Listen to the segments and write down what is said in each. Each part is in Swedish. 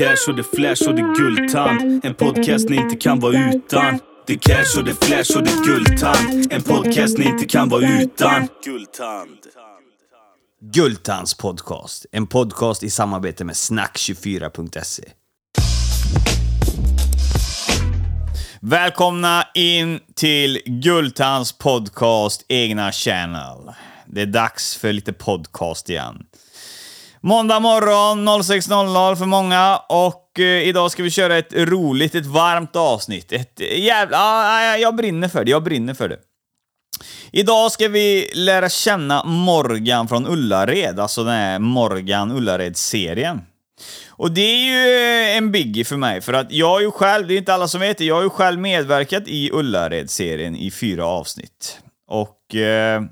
cash och det flash och det guldtand. En podcast ni inte kan vara utan. Det cash och det flash och det guldtand. En podcast ni inte kan vara utan. Guldtand. Guldtands podcast. En podcast i samarbete med snack24.se. Välkomna in till Guldtands podcast egna channel. Det är dags för lite podcast igen. Måndag morgon 06.00 för många och eh, idag ska vi köra ett roligt, ett varmt avsnitt. Ett jävla... Ah, jag brinner för det, jag brinner för det. Idag ska vi lära känna Morgan från Ullared, alltså den här Morgan Ullared-serien. Och det är ju eh, en biggie för mig, för att jag har ju själv, det är inte alla som vet det, jag har ju själv medverkat i Ullared-serien i fyra avsnitt. Och... Eh,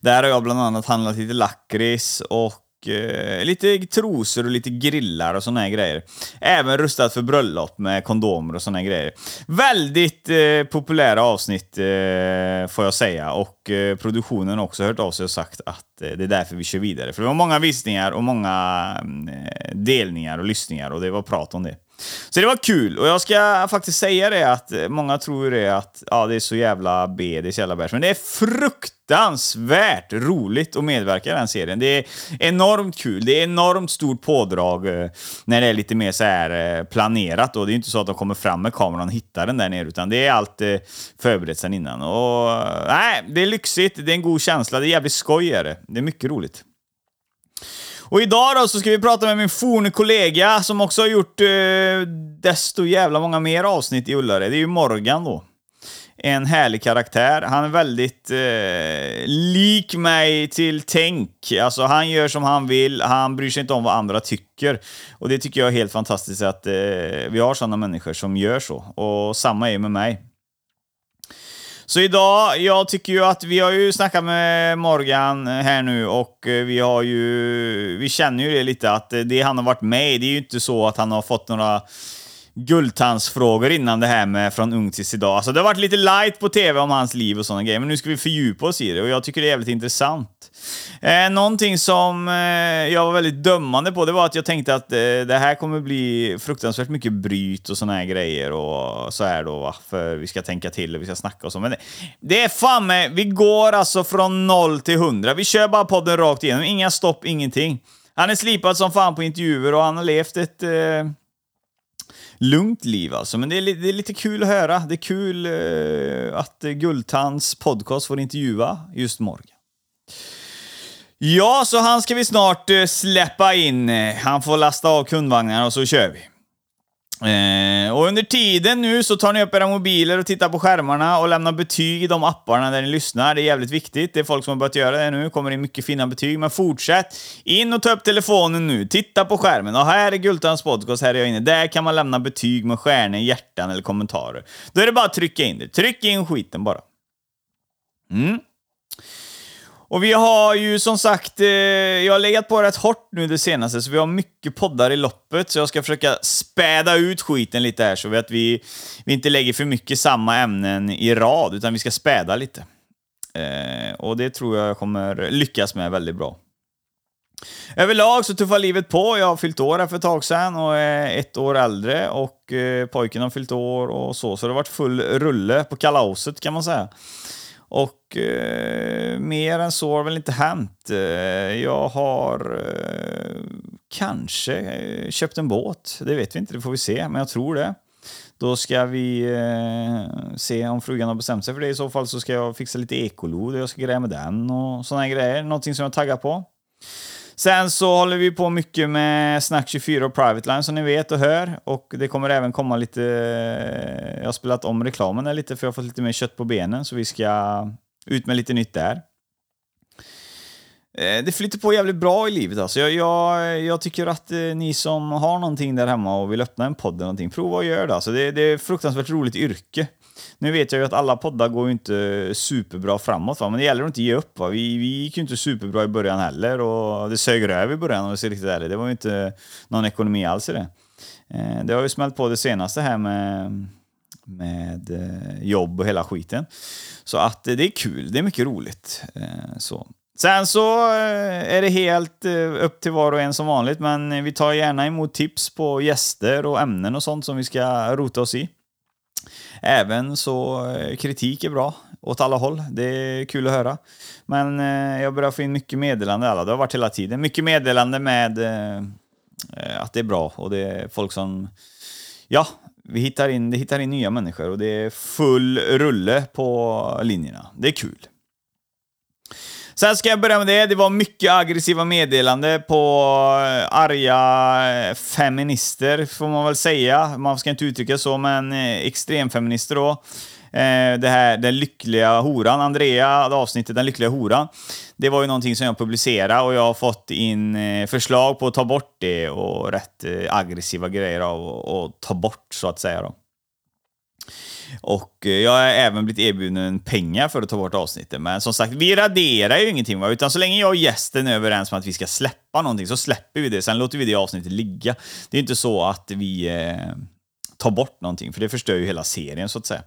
där har jag bland annat handlat lite lakrits och eh, lite trosor och lite grillar och såna här grejer. Även rustat för bröllop med kondomer och såna här grejer. Väldigt eh, populära avsnitt eh, får jag säga och eh, produktionen har också hört av sig och sagt att eh, det är därför vi kör vidare. För det var många visningar och många mm, eh, delningar och lyssningar och det var prat om det. Så det var kul, och jag ska faktiskt säga det att många tror det att ja, det är så jävla B, det är så jävla bärs. Men det är fruktansvärt roligt att medverka i den serien. Det är enormt kul, det är enormt stort pådrag eh, när det är lite mer så här eh, planerat. Och det är inte så att de kommer fram med kameran och hittar den där nere, utan det är allt eh, förberett sedan innan. Och nej, det är lyxigt, det är en god känsla, det är jävligt skoj är det. Det är mycket roligt. Och idag då så ska vi prata med min forne kollega som också har gjort eh, desto jävla många mer avsnitt i Ullared. Det är ju Morgan då. En härlig karaktär. Han är väldigt eh, lik mig till tänk. Alltså han gör som han vill, han bryr sig inte om vad andra tycker. Och det tycker jag är helt fantastiskt att eh, vi har sådana människor som gör så. Och samma är med mig. Så idag, jag tycker ju att vi har ju snackat med Morgan här nu och eh, vi har ju... Vi känner ju det lite att eh, det han har varit med i, det är ju inte så att han har fått några guldtandsfrågor innan det här med Från ung tills idag. Alltså det har varit lite light på TV om hans liv och sådana grejer, men nu ska vi fördjupa oss i det och jag tycker det är jävligt intressant. Eh, någonting som eh, jag var väldigt dömande på, det var att jag tänkte att eh, det här kommer bli fruktansvärt mycket bryt och såna här grejer och så här då, va? för vi ska tänka till och vi ska snacka och så. Men det, det är fan med, vi går alltså från noll till hundra. Vi kör bara podden rakt igenom, inga stopp, ingenting. Han är slipad som fan på intervjuer och han har levt ett eh, lugnt liv alltså. Men det är, det är, lite kul att höra. Det är kul eh, att Guldtands podcast får intervjua just Morgan. Ja, så han ska vi snart eh, släppa in. Han får lasta av kundvagnarna och så kör vi. Eh, och under tiden nu så tar ni upp era mobiler och tittar på skärmarna och lämnar betyg i de apparna där ni lyssnar. Det är jävligt viktigt. Det är folk som har börjat göra det nu. kommer in mycket fina betyg. Men fortsätt! In och ta upp telefonen nu. Titta på skärmen. Och här är Gultans podcast. Här är jag inne. Där kan man lämna betyg med stjärnor, hjärtan eller kommentarer. Då är det bara att trycka in det. Tryck in skiten bara. Mm. Och vi har ju som sagt, eh, jag har legat på rätt hårt nu det senaste, så vi har mycket poddar i loppet, så jag ska försöka späda ut skiten lite här, så att vi, vi inte lägger för mycket samma ämnen i rad, utan vi ska späda lite. Eh, och det tror jag kommer lyckas med väldigt bra. Överlag så tuffar livet på. Jag har fyllt år här för ett tag sedan och är ett år äldre och eh, pojken har fyllt år och så. Så det har varit full rulle på kalaset kan man säga. Och eh, mer än så har väl inte hänt. Eh, jag har eh, kanske eh, köpt en båt. Det vet vi inte, det får vi se, men jag tror det. Då ska vi eh, se om frugan har bestämt sig för det. I så fall så ska jag fixa lite ekolod och jag ska greja med den och såna grejer. Någonting som jag taggar på. Sen så håller vi på mycket med Snack24 och Private Line som ni vet och hör. Och det kommer även komma lite... Eh, jag har spelat om reklamen där lite för jag har fått lite mer kött på benen så vi ska ut med lite nytt där. Eh, det flyter på jävligt bra i livet alltså. Jag, jag, jag tycker att eh, ni som har någonting där hemma och vill öppna en podd eller någonting, prova att göra det. Alltså, det, det är ett fruktansvärt roligt yrke. Nu vet jag ju att alla poddar går ju inte superbra framåt, va? men det gäller att inte ge upp. Va? Vi, vi gick ju inte superbra i början heller och det sög röv i början om vi ser riktigt ärligt. Det var ju inte någon ekonomi alls i det. Eh, det har ju smält på det senaste här med, med eh, jobb och hela skiten. Så att eh, det är kul, det är mycket roligt. Så. Sen så är det helt upp till var och en som vanligt, men vi tar gärna emot tips på gäster och ämnen och sånt som vi ska rota oss i. Även så eh, kritik är bra åt alla håll. Det är kul att höra. Men eh, jag börjar få in mycket meddelande alla. Det har varit hela tiden. Mycket meddelande med eh, eh att det är bra och det är folk som... Ja, vi hittar in, det hittar in nya människor och det är full rulle på linjerna. Det är kul. Sen ska jag börja med det. Det var mycket aggressiva meddelande på eh, arga eh, feminister, får man väl säga. Man ska inte uttrycka så, men eh, extremfeminister då. Det här, den lyckliga horan, Andrea, avsnittet Den lyckliga horan. Det var ju någonting som jag publicerade och jag har fått in förslag på att ta bort det och rätt aggressiva grejer av att ta bort, så att säga. Då. Och eh, jag har även blivit erbjuden pengar för att ta bort avsnittet. Men som sagt, vi raderar ju ingenting. Va? Utan så länge jag och gästen är överens om att vi ska släppa någonting så släpper vi det. Sen låter vi det avsnittet ligga. Det är inte så att vi eh, tar bort någonting, för det förstör ju hela serien så att säga.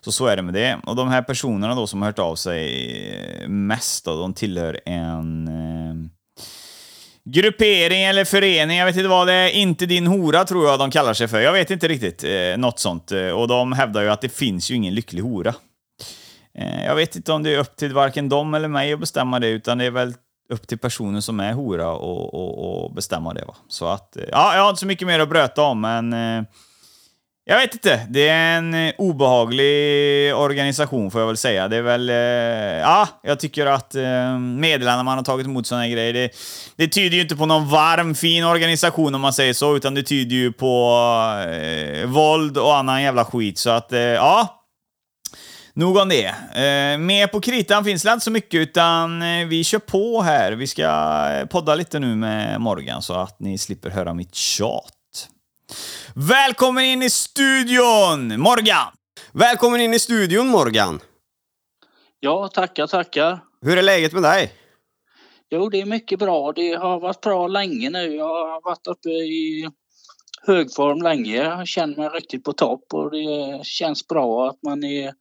Så så är det med det. Och de här personerna då som har hört av sig eh, mest då, de tillhör en... Eh, gruppering eller förening, jag vet inte vad det är. Inte din hora tror jag de kallar sig för. Jag vet inte riktigt. Eh, något sånt. Eh, och de hävdar ju att det finns ju ingen lycklig hora. Eh, jag vet inte om det är upp till varken dem eller mig att bestämma det, utan det är väl upp till personen som är hora och, och, och bestämma det. Va? Så att, eh, ja, jag har inte så mycket mer att bröta om, men eh, jag vet inte. Det är en eh, obehaglig organisation får jag väl säga. Det är väl... Eh, ja, jag tycker att eh, meddelandena man har tagit emot sådana här grejer, det, det, tyder ju inte på någon varm, fin organisation om man säger så, utan det tyder ju på eh, våld och annan jävla skit. Så att, eh, ja. Nog om det. Eh, med på kritan finns det inte så mycket, utan eh, vi kör på här. Vi ska eh, podda lite nu med Morgan så att ni slipper höra mitt tjat. Välkommen in i studion, Morgan! Välkommen in i studion, Morgan! Ja, tackar, tackar. Hur är läget med dig? Jo, det är mycket bra. Det har varit bra länge nu. Jag har varit uppe i hög form länge. Jag känner mig riktigt på topp och det känns bra att man är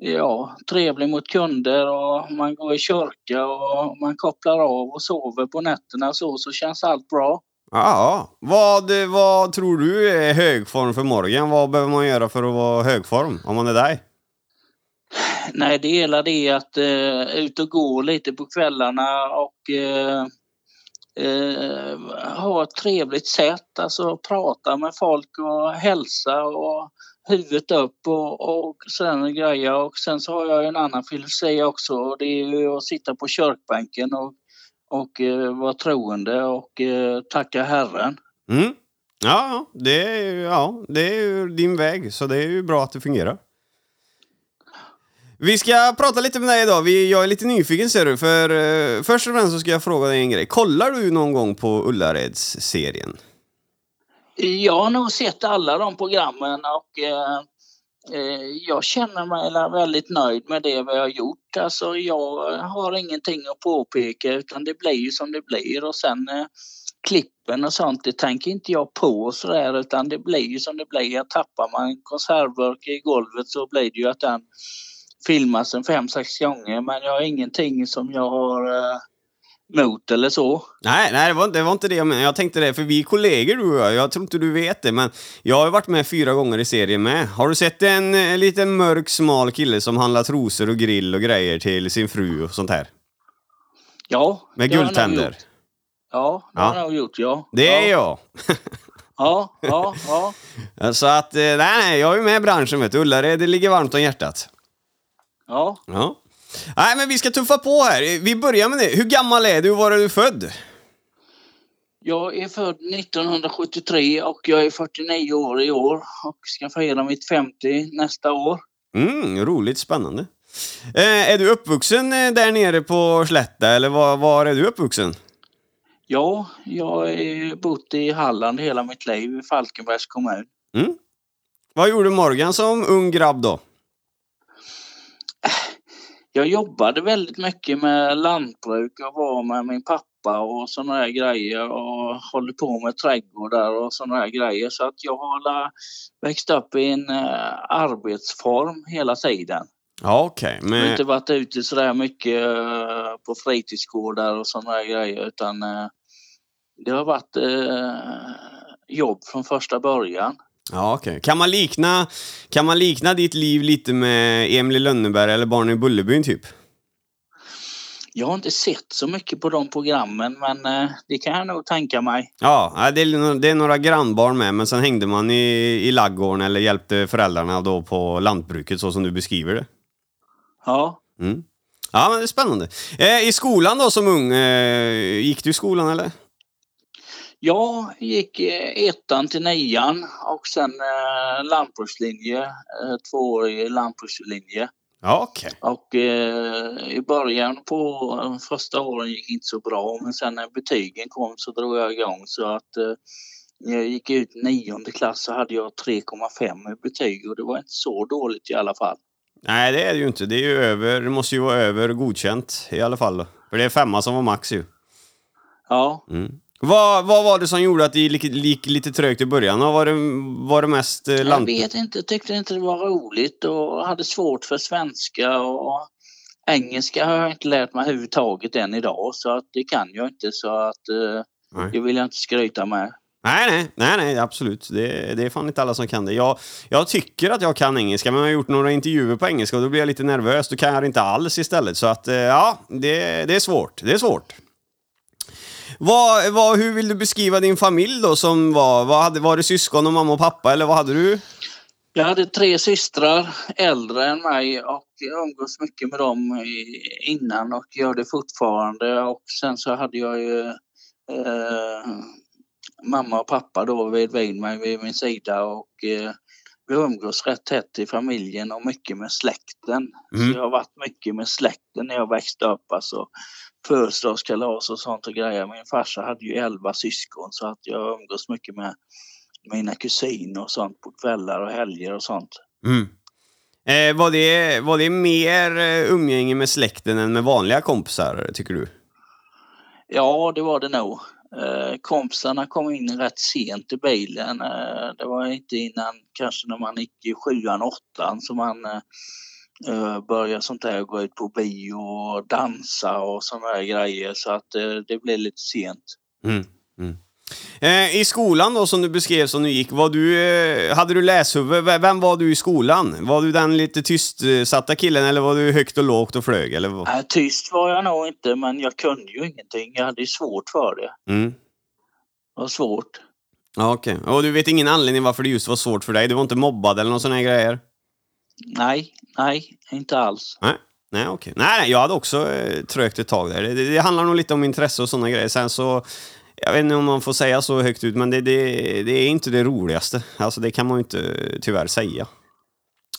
ja, trevlig mot kunder och man går i kyrka och man kopplar av och sover på nätterna så, så känns allt bra. Ja, vad, vad tror du är högform för Morgan? Vad behöver man göra för att vara högform om man är dig? Nej, det hela det att uh, ut och gå lite på kvällarna och uh, uh, ha ett trevligt sätt. Alltså prata med folk och hälsa och huvudet upp och, och sådana grejer. Och sen så har jag en annan filosofi också. och Det är ju att sitta på kyrkbänken och och eh, vara troende och eh, tacka Herren. Mm. Ja, det är, ja, det är ju din väg, så det är ju bra att det fungerar. Vi ska prata lite med dig idag. Vi, jag är lite nyfiken ser du, för eh, först och främst så ska jag fråga dig en grej. Kollar du någon gång på Ullareds-serien? Jag har nog sett alla de programmen och eh, Eh, jag känner mig väldigt nöjd med det vi har gjort. Alltså jag har ingenting att påpeka utan det blir ju som det blir och sen eh, klippen och sånt det tänker inte jag på sådär utan det blir ju som det blir. Tappar man en konservburk i golvet så blir det ju att den filmas en fem, sex gånger men jag har ingenting som jag har eh, mot eller så. Nej, nej det, var, det var inte det jag menade. Jag tänkte det, för vi är kollegor du och jag. Jag tror inte du vet det, men jag har varit med fyra gånger i serien med. Har du sett en, en liten mörk, smal kille som handlar trosor och grill och grejer till sin fru och sånt här? Ja, Med guldtänder? Ja, det ja. har jag gjort, ja. Det ja. är jag. ja, ja, ja. Så att, eh, nej, nej, jag är med i branschen vet du. Ullared, det ligger varmt om hjärtat. Ja. Ja. Nej, men vi ska tuffa på här. Vi börjar med det. Hur gammal är du och var är du född? Jag är född 1973 och jag är 49 år i år och ska fira mitt 50 nästa år. Mm, roligt, spännande. Eh, är du uppvuxen eh, där nere på Slätta eller var, var är du uppvuxen? Ja, jag har bott i Halland hela mitt liv, i Falkenbergs kommun. Mm. Vad gjorde Morgan som ung grabb då? Jag jobbade väldigt mycket med lantbruk och var med min pappa och sådana här grejer och håller på med trädgårdar och sådana här grejer. Så att jag har växt upp i en uh, arbetsform hela tiden. Ja, okej. Jag har Men... inte varit ute sådär mycket eh, på fritidsgårdar och sådana här grejer utan eh, det har varit eh, jobb från första början. Ja, okej. Kan, man likna, kan man likna ditt liv lite med Emil i Lönneberga eller Barnen i Bullerbyn typ? Jag har inte sett så mycket på de programmen men eh, det kan jag nog tänka mig. Ja, ja, det är, det är några grannbarn med, men sen hängde man i, i laggården eller hjälpte föräldrarna då på lantbruket så som du beskriver det. Ja, Mm. Ja, men det är spännande. Eh, I skolan då som ung, eh, gick du i skolan eller? Jag gick eh, ettan till nian och sen eh, lantbrukslinje, eh, tvåårig lantbrukslinje. Ja, okej. Och eh, i början på de första åren gick inte så bra men sen när betygen kom så drog jag igång så att eh, när jag gick ut nionde klass så hade jag 3,5 i betyg och det var inte så dåligt i alla fall. Nej, det är det ju inte. Det är ju över, det måste ju vara över godkänt i alla fall. För det är femma som var max ju. Ja, Mm. Vad, vad var det som gjorde att det gick, gick lite trögt i början? då? Var det, var det mest eh, jag lant... vet inte, tyckte inte det var roligt och hade svårt för svenska och engelska har jag inte lärt mig överhuvudtaget än idag så att det kan jag inte så att eh, det vill jag inte skryta med. Nej, nej, nej, nej, absolut. Det, det är fan inte alla som kan det. Jag, jag tycker att jag kan engelska, men jag har gjort några intervjuer på engelska och då blir jag lite nervös. Då kan jag det inte alls istället. Så att, eh, ja, det, det är svårt. Det är svårt. Vad, vad, hur vill du beskriva din familj då? Som var, vad hade, var det syskon och mamma och pappa, eller vad hade du? Jag hade tre systrar äldre än mig och jag umgås mycket med dem innan och gör det fortfarande. Och sen så hade jag ju eh, mamma och pappa då vid mig vid min sida och eh, vi umgås rätt tätt i familjen och mycket med släkten. Mm. Så jag har varit mycket med släkten när jag växte upp. Alltså födelsedagskalas och sånt och grejer. Min farsa hade ju elva syskon så att jag umgås mycket med mina kusiner och sånt på kvällar och helger och sånt. Mm. Eh, var, det, var det mer eh, umgänge med släkten än med vanliga kompisar, tycker du? Ja, det var det nog. Eh, kompisarna kom in rätt sent i bilen. Eh, det var inte innan kanske när man gick i sjuan, åttan som man eh, började sånt där gå ut på bio och dansa och såna här grejer. Så att eh, det blev lite sent. Mm. Mm. Eh, I skolan då, som du beskrev som du gick, var du, eh, hade du läshuvud? Vem var du i skolan? Var du den lite tystsatta killen eller var du högt och lågt och flög? Eller vad? Tyst var jag nog inte, men jag kunde ju ingenting. Jag hade ju svårt för det. Mm. Det var svårt. Ja, okej. Och du vet ingen anledning varför det just var svårt för dig? Du var inte mobbad eller någon sån här grejer? Nej, nej, inte alls. Nej. Nej, okej. Nej, jag hade också eh, trögt ett tag där. Det, det, det handlar nog lite om intresse och såna grejer. Sen så, jag vet inte om man får säga så högt ut, men det, det, det är inte det roligaste. Alltså det kan man ju inte eh, tyvärr säga.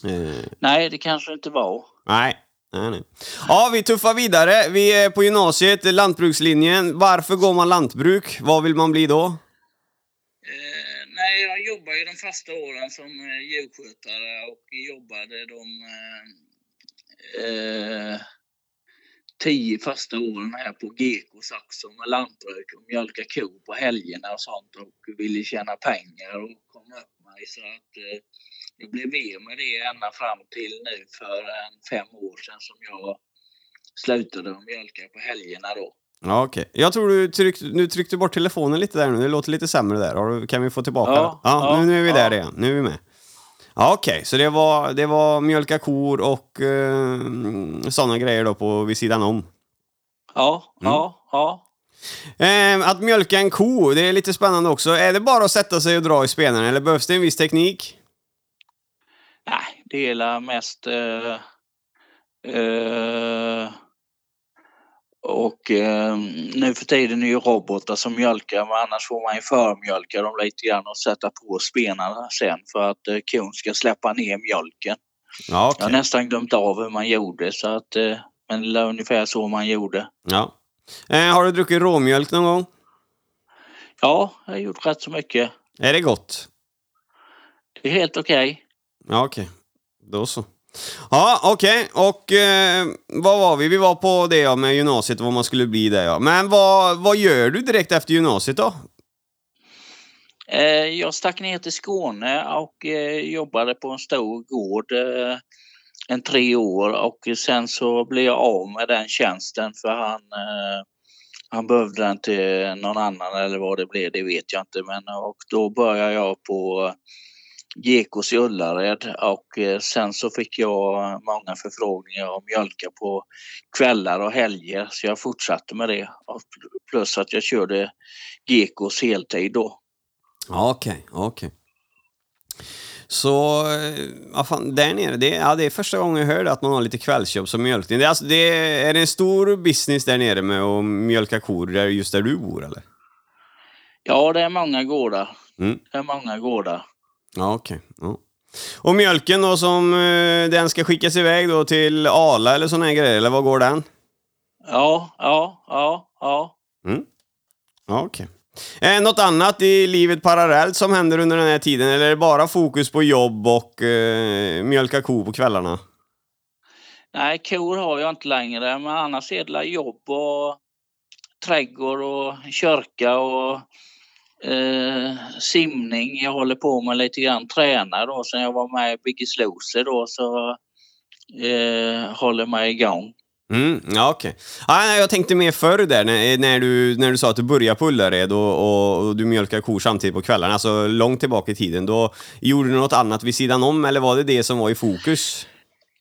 Eh, Nej, det kanske inte var. Nej. Nej, nej. Ja, vi tuffar vidare. Vi är på gymnasiet, lantbrukslinjen. Varför går man lantbruk? Vad vill man bli då? Nej, jag jobbade ju de första åren som eh, djurskötare och jobbade de eh, eh, tio första åren här på Geko Saxon med lantbruk och mjölka kor på helgerna och sånt och ville tjäna pengar och kom upp mig så att eh, det blev mer med det ända fram till nu för en fem år sedan som jag slutade att mjölka på helgerna då. Ja, okej. Jag tror du tryckte, nu tryckte bort telefonen lite där nu. Det låter lite sämre där. Har du- Kan vi få tillbaka Ja, ja, ja, nu, nu är vi där igen. Nu är vi med. Ja, okej. Så det var, det var mjölka kor och eh, sådana grejer då på vid sidan om. Ja, ja, ja. Eh, att mjölka en ko, det är lite spännande också. Är det bara att sätta sig och dra i spenarna eller behövs det en viss teknik? Nej, det är la mest... Eh, eh, och eh, nu för tiden är ju robotar som mjölkar, men annars får man ju förmjölka dem lite grann och sätta på spenarna sen för att eh, kon ska släppa ner mjölken. Ja, okej. Jag har nästan glömt av hur man gjorde, så att, eh, men det är ungefär så man gjorde. Ja. Eh, har du druckit råmjölk någon gång? Ja, jag har gjort rätt så mycket. Är det gott? Det är helt okej. Ja, okej. Då så. Ja, okej. Och eh, vad var vi? Vi var på det ja, med gymnasiet och vad man skulle bli där ja. Men vad, vad gör du direkt efter gymnasiet då? Eh, jag stack ner till Skåne och eh, jobbade på en stor gård. Eh, en tre år och sen så blev jag av med den tjänsten för han, eh, han behövde den till någon annan eller vad det blev, det vet jag inte. Men, och då började jag på Gekås i Ullared och eh, sen så fick jag många förfrågningar om mjölka på kvällar och helger så jag fortsatte med det. Plus att jag körde Gekås heltid då. Okej, okej. Så, eh, vad fan, där nere, det, ja, det är första gången jag hör att man har lite kvällsjobb som mjölkning. Det är, alltså, det är, är det en stor business där nere med att mjölka kor där, just där du bor eller? Ja, det är många gårdar. Mm. Det är många gårdar. Ja, okej. Ja. Och mjölken då som eh, den ska skickas iväg då till Ala eller här grejer, eller vad går den? Ja, ja, ja, ja. Ja, okej. Eh, något annat i livet parallellt som händer under den här tiden, eller är det bara fokus på jobb och eh, mjölka ko på kvällarna? Nej, kor har jag inte längre, men annars är det jobb och trädgård och kyrka och eh, simning. Jag håller på med lite grann, tränar då sen jag var med i Biggest Loser då så eh, håller mig igång. Mm, ja, okej. Ja, nej, jag tänkte mer förr där, när, när, du, när du sa att du började på Ullared och, och, och du mjölkar kor samtidigt på kvällarna, alltså långt tillbaka i tiden. Då gjorde du något annat vid sidan om, eller var det det som var i fokus?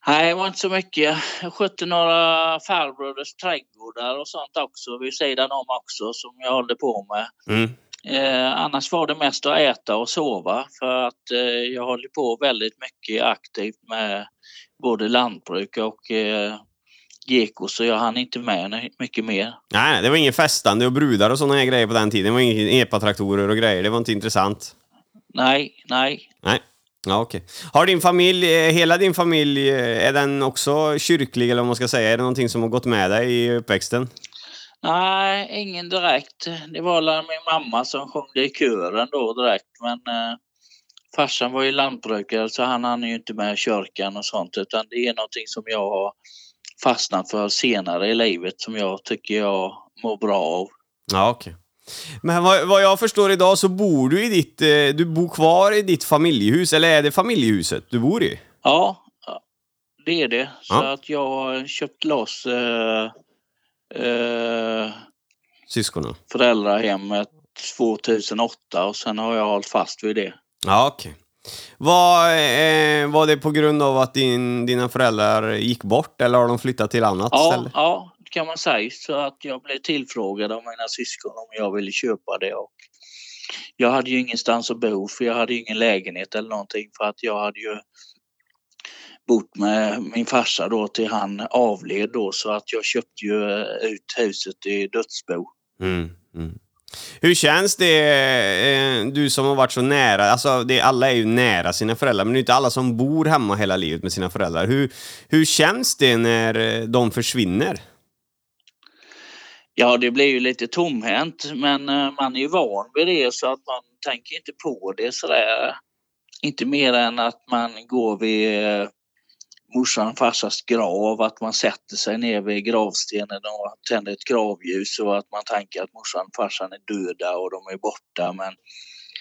Nej, det var inte så mycket. Jag skötte några farbröders trädgårdar och sånt också vid sidan om också som jag håller på med. Mm. Eh, annars var det mest att äta och sova för att eh, jag håller på väldigt mycket aktivt med både lantbruk och eh, geko så jag hann inte med mycket mer. Nej, det var ingen festande och brudar och sådana grejer på den tiden. Det var inga epatraktorer och grejer. Det var inte intressant. Nej, nej. Nej. Ja, okej. Har din familj, eh, hela din familj, eh, är den också kyrklig eller vad man ska säga? Är det någonting som har gått med dig i uppväxten? Nej, ingen direkt. Det var min mamma som sjöng i kören då direkt men eh, farsan var ju lantbrukare så han hann ju inte med kyrkan och sånt utan det är någonting som jag har fastnat för senare i livet som jag tycker jag mår bra av. Ja, okej. Men vad, vad jag förstår idag så bor du i ditt, eh, du bor kvar i ditt familjehus, eller är det familjehuset du bor i? Ja, ja, det är det. Så Ja. att jag har köpt loss eh, eh, Syskonen? föräldrahemmet 2008 och sen har jag hållit fast vid det. Ja, okej. Var, eh, var det på grund av att din, dina föräldrar gick bort eller har de flyttat till annat Ja, ställe? ja, det kan man säga. Så att jag blev tillfrågad av mina syskon om jag ville köpa det. Och jag hade ju ingenstans att bo för jag hade ju ingen lägenhet eller någonting för att jag hade ju bott med min farsa då till han avled då så att jag köpte ju ut huset i dödsbo. Mm, mm. Hur känns det, eh, du som har varit så nära, alltså det, alla är ju nära sina föräldrar, men det är inte alla som bor hemma hela livet med sina föräldrar. Hur, hur känns det när eh, de försvinner? Ja, det blir ju lite tomhänt men eh, man är ju van vid det så att man tänker inte på det sådär. Inte mer än att man går vid morsan och farsas grav, att man sätter sig ner vid gravstenen och tänder ett gravljus och att man tänker att morsan och farsan är döda och de är borta men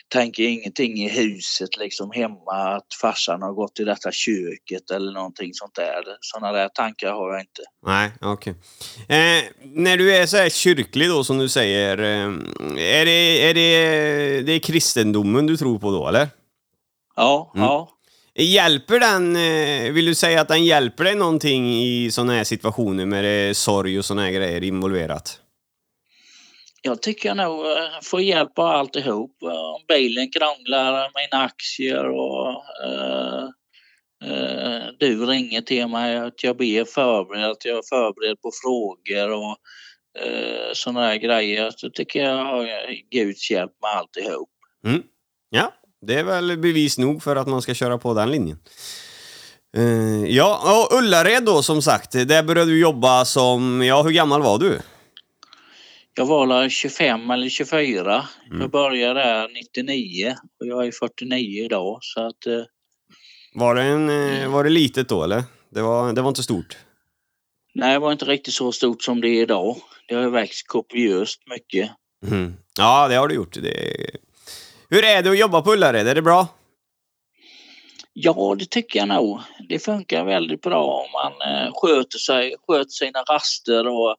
tänker ingenting i huset liksom hemma att farsan har gått i detta köket eller någonting sånt där. Sådana där tankar har jag inte. Nej, okej. Eh, när du är så här kyrklig då, som du säger, eh, är, det, är det, det är kristendomen du tror på då, eller? Ja, Mm. ja. Hjälper den, eh, vill du säga att den hjälper dig någonting i sådana här situationer med det, sorg och sådana här grejer involverat? Jag tycker nog eh, får hjälp av alltihop. Eh, Om bilen krånglar, mina aktier och eh, eh, du ringer till mig att jag ber förberedd, att jag är förberedd på frågor och eh, sådana här grejer. Så tycker jag har Guds hjälp med alltihop. Mm. Ja, det är väl bevis nog för att man ska köra på den linjen. Eh, ja, och Ullared då som sagt, där började du jobba som, ja hur gammal var du? Jag var väl 25 eller 24. Jag började där 99 och jag är 49 idag. Så att, eh, Var det, en, eh, var det litet då eller? Det var, det var inte stort? nej, det var inte riktigt så stort som det är idag. Det har ju växt kopiöst mycket. Mhm. Ja, det har du gjort. Det... Hur är det att jobba på Ullared? Är det bra? Ja, det tycker jag nog. Det funkar väldigt bra om man eh, sköter sig, sköter sina raster och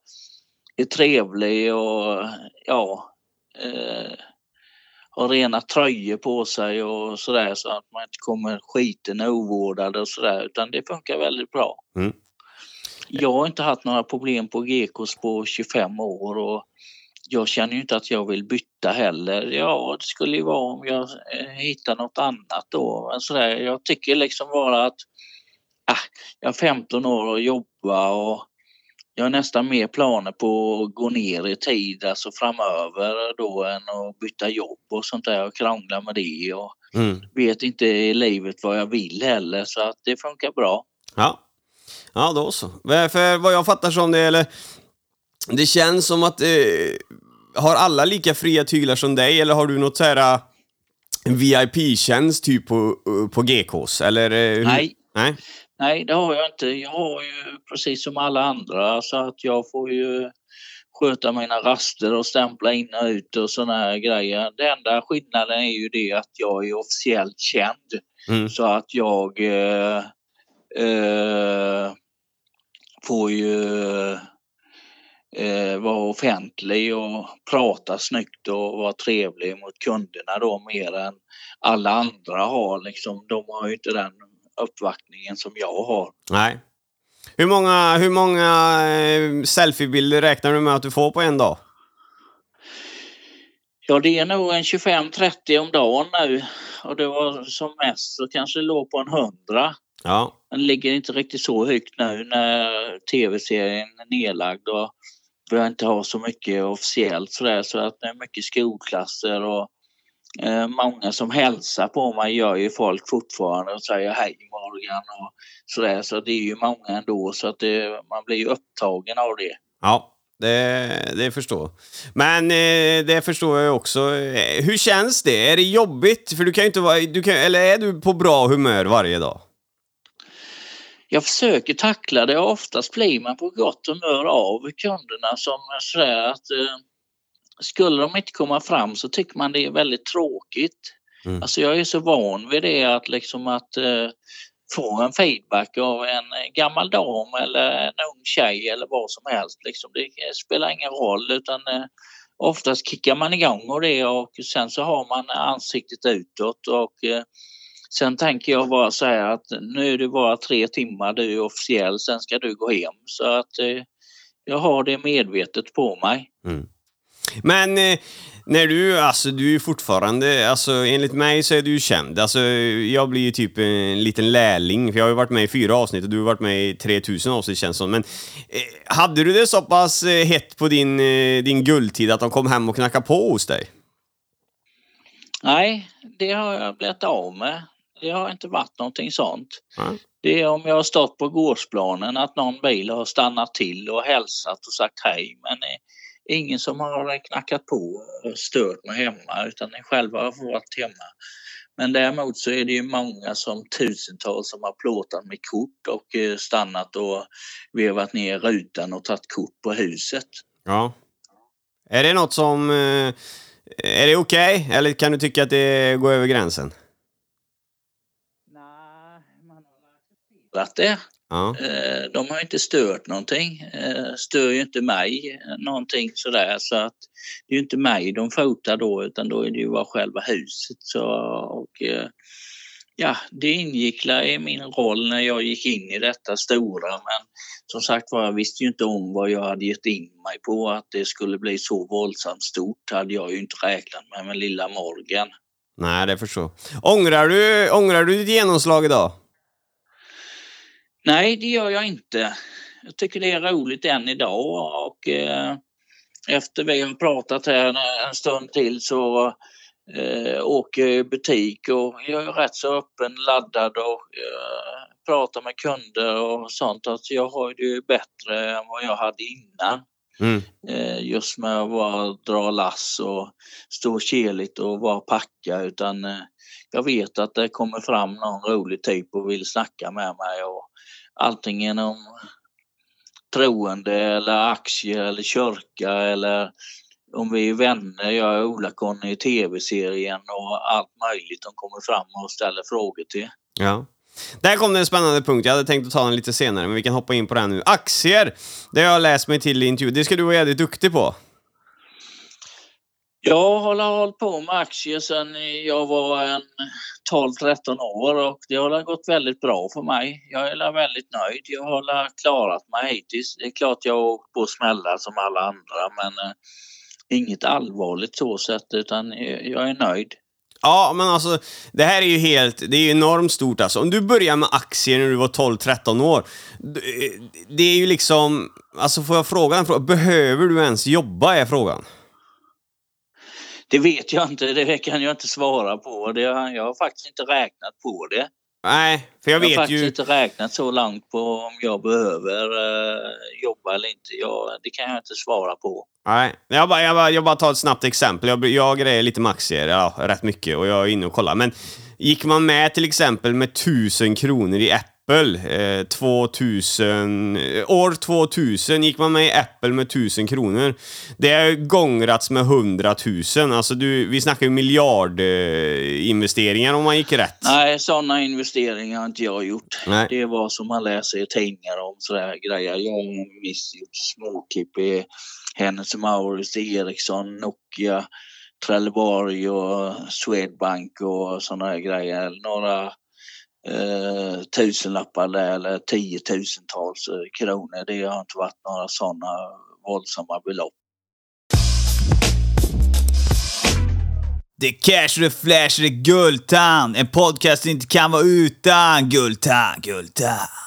är trevlig och ja, eh, har rena tröjor på sig och sådär så att man inte kommer skiten ovårdad och sådär utan det funkar väldigt bra. Mm. Jag har inte haft några problem på Gekos på 25 år och jag känner ju inte att jag vill byta heller. Ja, det skulle ju vara om jag eh, hittar något annat då. Men sådär, jag tycker liksom bara att ah, jag har 15 år att jobba och jag har nästan mer planer på att gå ner i tid alltså framöver då än att byta jobb och sånt där och krångla med det och Mm. vet inte i livet vad jag vill heller så att det funkar bra. Ja. Ja, då så. För vad jag fattar som det, eller... Det känns som att... Eh, har alla lika fria tyglar som dig, eller har du något så här... eh, VIP-tjänst typ på, eh, på GKs, eller? eh, hur? Nej. Nej? Nej, det har jag inte. Jag har ju precis som alla andra så att jag får ju sköta mina raster och stämpla in och ut och såna här grejer. Det enda skillnaden är ju det att jag är officiellt känd Mm. så att jag eh, eh, får ju eh, vara offentlig och prata snyggt och vara trevlig mot kunderna då mer än alla andra har. Liksom, de har ju inte den uppvaktningen som jag har. Nej. Hur många, hur många eh, selfiebilder räknar du med att du får på en dag? Ja, det är nog en 25-30 om dagen nu och det var som mest så kanske det låg på en 100. Ja. Den ligger inte riktigt så högt nu när tv-serien är nedlagd och vi inte har så mycket officiellt sådär så att det är mycket skolklasser och eh, många som hälsar på mig gör ju folk fortfarande och säger hej Morgan och sådär så det är ju många ändå så att det, man blir ju upptagen av det. Ja, det, det förstår Men eh, det förstår jag också. Eh, hur känns det? Är det jobbigt? För du kan ju inte vara... Du kan, eller är du på bra humör varje dag? Jag försöker tackla det oftast blir man på gott humör av kunderna som sådär att eh, skulle de inte komma fram så tycker man det är väldigt tråkigt. Mm. Alltså jag är så van vid det att liksom att eh, få en feedback av en gammal dam eller en ung tjej eller vad som helst. Liksom. Det spelar ingen roll utan eh, oftast kickar man igång och det och sen så har man ansiktet utåt och eh, Sen tänker jag bara säga att nu är det bara tre timmar du är officiell, sen ska du gå hem. Så att eh, jag har det medvetet på mig. Men eh, när du, alltså du är fortfarande, alltså enligt mig så är du känd. Alltså jag blir ju typ en liten lärling, för jag har ju varit med i fyra avsnitt och du har varit med i 3000 avsnitt känns som. Men eh, hade du det så pass eh, hett på din, eh, din guldtid att de kom hem och knackade på hos dig? Nej, det har jag blivit av med. Det har inte varit någonting sånt. Ja. Det är om jag har stått på gårdsplanen att någon bil har stannat till och hälsat och sagt hej. Men ingen som har knackat på och stört mig hemma utan ni själva har varit hemma. Men däremot så är det ju många som tusentals som har plåtat med kort och eh, stannat och vevat ner rutan och tagit kort på huset. Ja. Är det något som... Eh, är det okej? Eller kan du tycka att det går över gränsen? Accepterat det. Ja. Eh, De har inte stört någonting. Eh, Stör ju inte mig eh, någonting sådär så att det är ju inte mig de fotar då utan då är det ju bara själva huset. Så, och, ja, det ingick i min roll när jag gick in i detta stora men som sagt var jag visste ju inte om vad jag hade gett in mig på att det skulle bli så våldsamt stort hade jag ju inte räknat med med lilla Morgan. Nej, det förstår Ångrar du, ångrar du ditt genomslag idag? Nej, det gör jag inte. Jag tycker det är roligt än idag och eh, efter vi har pratat här en, stund till så eh, åker jag i butik och jag är rätt så öppen, laddad och eh, pratar med kunder och sånt. Alltså jag har det ju bättre än vad jag hade innan. Mm. Eh, just med att bara dra lass och stå keligt och bara packa utan eh, jag vet att det kommer fram någon rolig typ och vill snacka med mig och antingen om troende eller aktier eller kyrka eller om vi är vänner, jag är Ola-Conny i tv-serien och allt möjligt de kommer fram och ställer frågor till. Ja. Där kom det en spännande punkt. Jag hade tänkt att ta den lite senare, men vi kan hoppa in på den nu. Aktier! Det har jag läst mig till i intervju. Det ska du vara jävligt duktig på. Jag har hållit på med aktier sedan jag var en 12-13 år och det har gått väldigt bra för mig. Jag är väldigt nöjd. Jag har klarat mig hittills. Det är klart jag har åkt på smällar som alla andra men eh, inget allvarligt så sett utan jag är nöjd. Ja, men alltså det här är ju helt, det är ju enormt stort alltså. Om du börjar med aktier när du var 12-13 år, eh, det är ju liksom, alltså får jag fråga en fråga, behöver du ens jobba är frågan? Det vet jag inte, det kan jag inte svara på. Det, jag har faktiskt inte räknat på det. Nej, för jag, jag vet har faktiskt ju... inte räknat så långt på om jag behöver uh, jobba eller inte. Jag, det kan jag inte svara på. Nej, jag bara, jag bara, jag bara tar ett snabbt exempel. Jag, jag grejer lite med aktier, ja, rätt mycket, och jag är inne och kollar. Men gick man med till exempel med 1000 kronor i Apple eh, 2000, eh, år 2000 gick man med i Apple med 1000 kronor. Det har gångrats med 100 000. Alltså du, vi snackar ju miljardinvesteringar eh, om man gick rätt. Nej, sådana investeringar har inte jag gjort. Nej. Det var som man läser i tidningar om sådär grejer. Jag har visst gjort småklipp i Hennes Mauritz, Ericsson, Nokia, Trelleborg och Swedbank och sådana grejer. Några eh, tusenlappar eller tiotusentals eh, kronor. Det har inte varit några sådana våldsamma belopp. Det är cash, det är flash, det är Guldtand. En podcast inte kan vara utan Guldtand, Guldtand.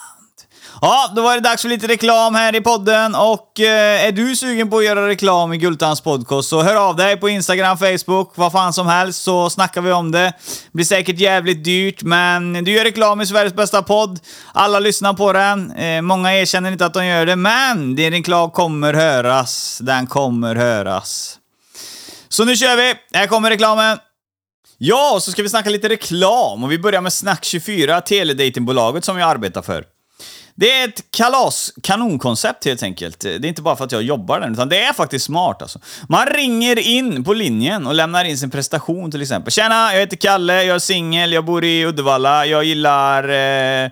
Ja, då var det dags för lite reklam här i podden och eh, är du sugen på att göra reklam i Gultans podcast så hör av dig på Instagram, Facebook, vad fan som helst så snackar vi om det. Blir säkert jävligt dyrt, men du gör reklam i Sveriges bästa podd. Alla lyssnar på den. Eh, många erkänner inte att de gör det, men din reklam kommer höras. Den kommer höras. Så nu kör vi! Här kommer reklamen. Ja, så ska vi snacka lite reklam och vi börjar med Snack24, teledatingbolaget som jag arbetar för. Det är ett kalas, kanonkoncept helt enkelt. Det är inte bara för att jag jobbar där, utan det är faktiskt smart alltså. Man ringer in på linjen och lämnar in sin prestation till exempel. Tjena, jag heter Kalle, jag är singel, jag bor i Uddevalla, jag gillar eh,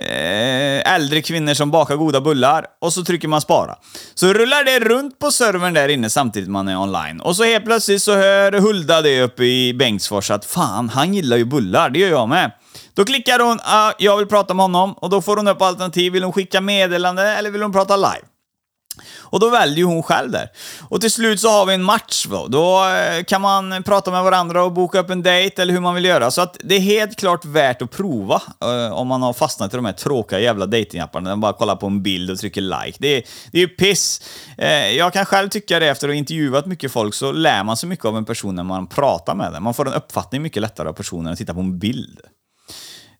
eh äldre kvinnor som bakar goda bullar. Och så trycker man spara. Så rullar det runt på servern där inne samtidigt man är online. Och så helt plötsligt så hör Hulda det uppe i Bengtsfors att fan, han gillar ju bullar, det gör jag med. Då klickar hon ah, “Jag vill prata med honom” och då får hon upp alternativ. Vill hon skicka meddelande eller vill hon prata live? Och då väljer hon själv där. Och till slut så har vi en match då. Då eh, kan man prata med varandra och boka upp en dejt eller hur man vill göra. Så att det är helt klart värt att prova uh, om man har fastnat i de här tråkiga jävla dejtingapparna. där man bara kollar på en bild och trycker like. Det är, det är ju piss. Uh, jag kan själv tycka det efter att ha intervjuat mycket folk så lär man sig mycket av en person när man pratar med den. Man får en uppfattning mycket lättare av personen än att titta på en bild.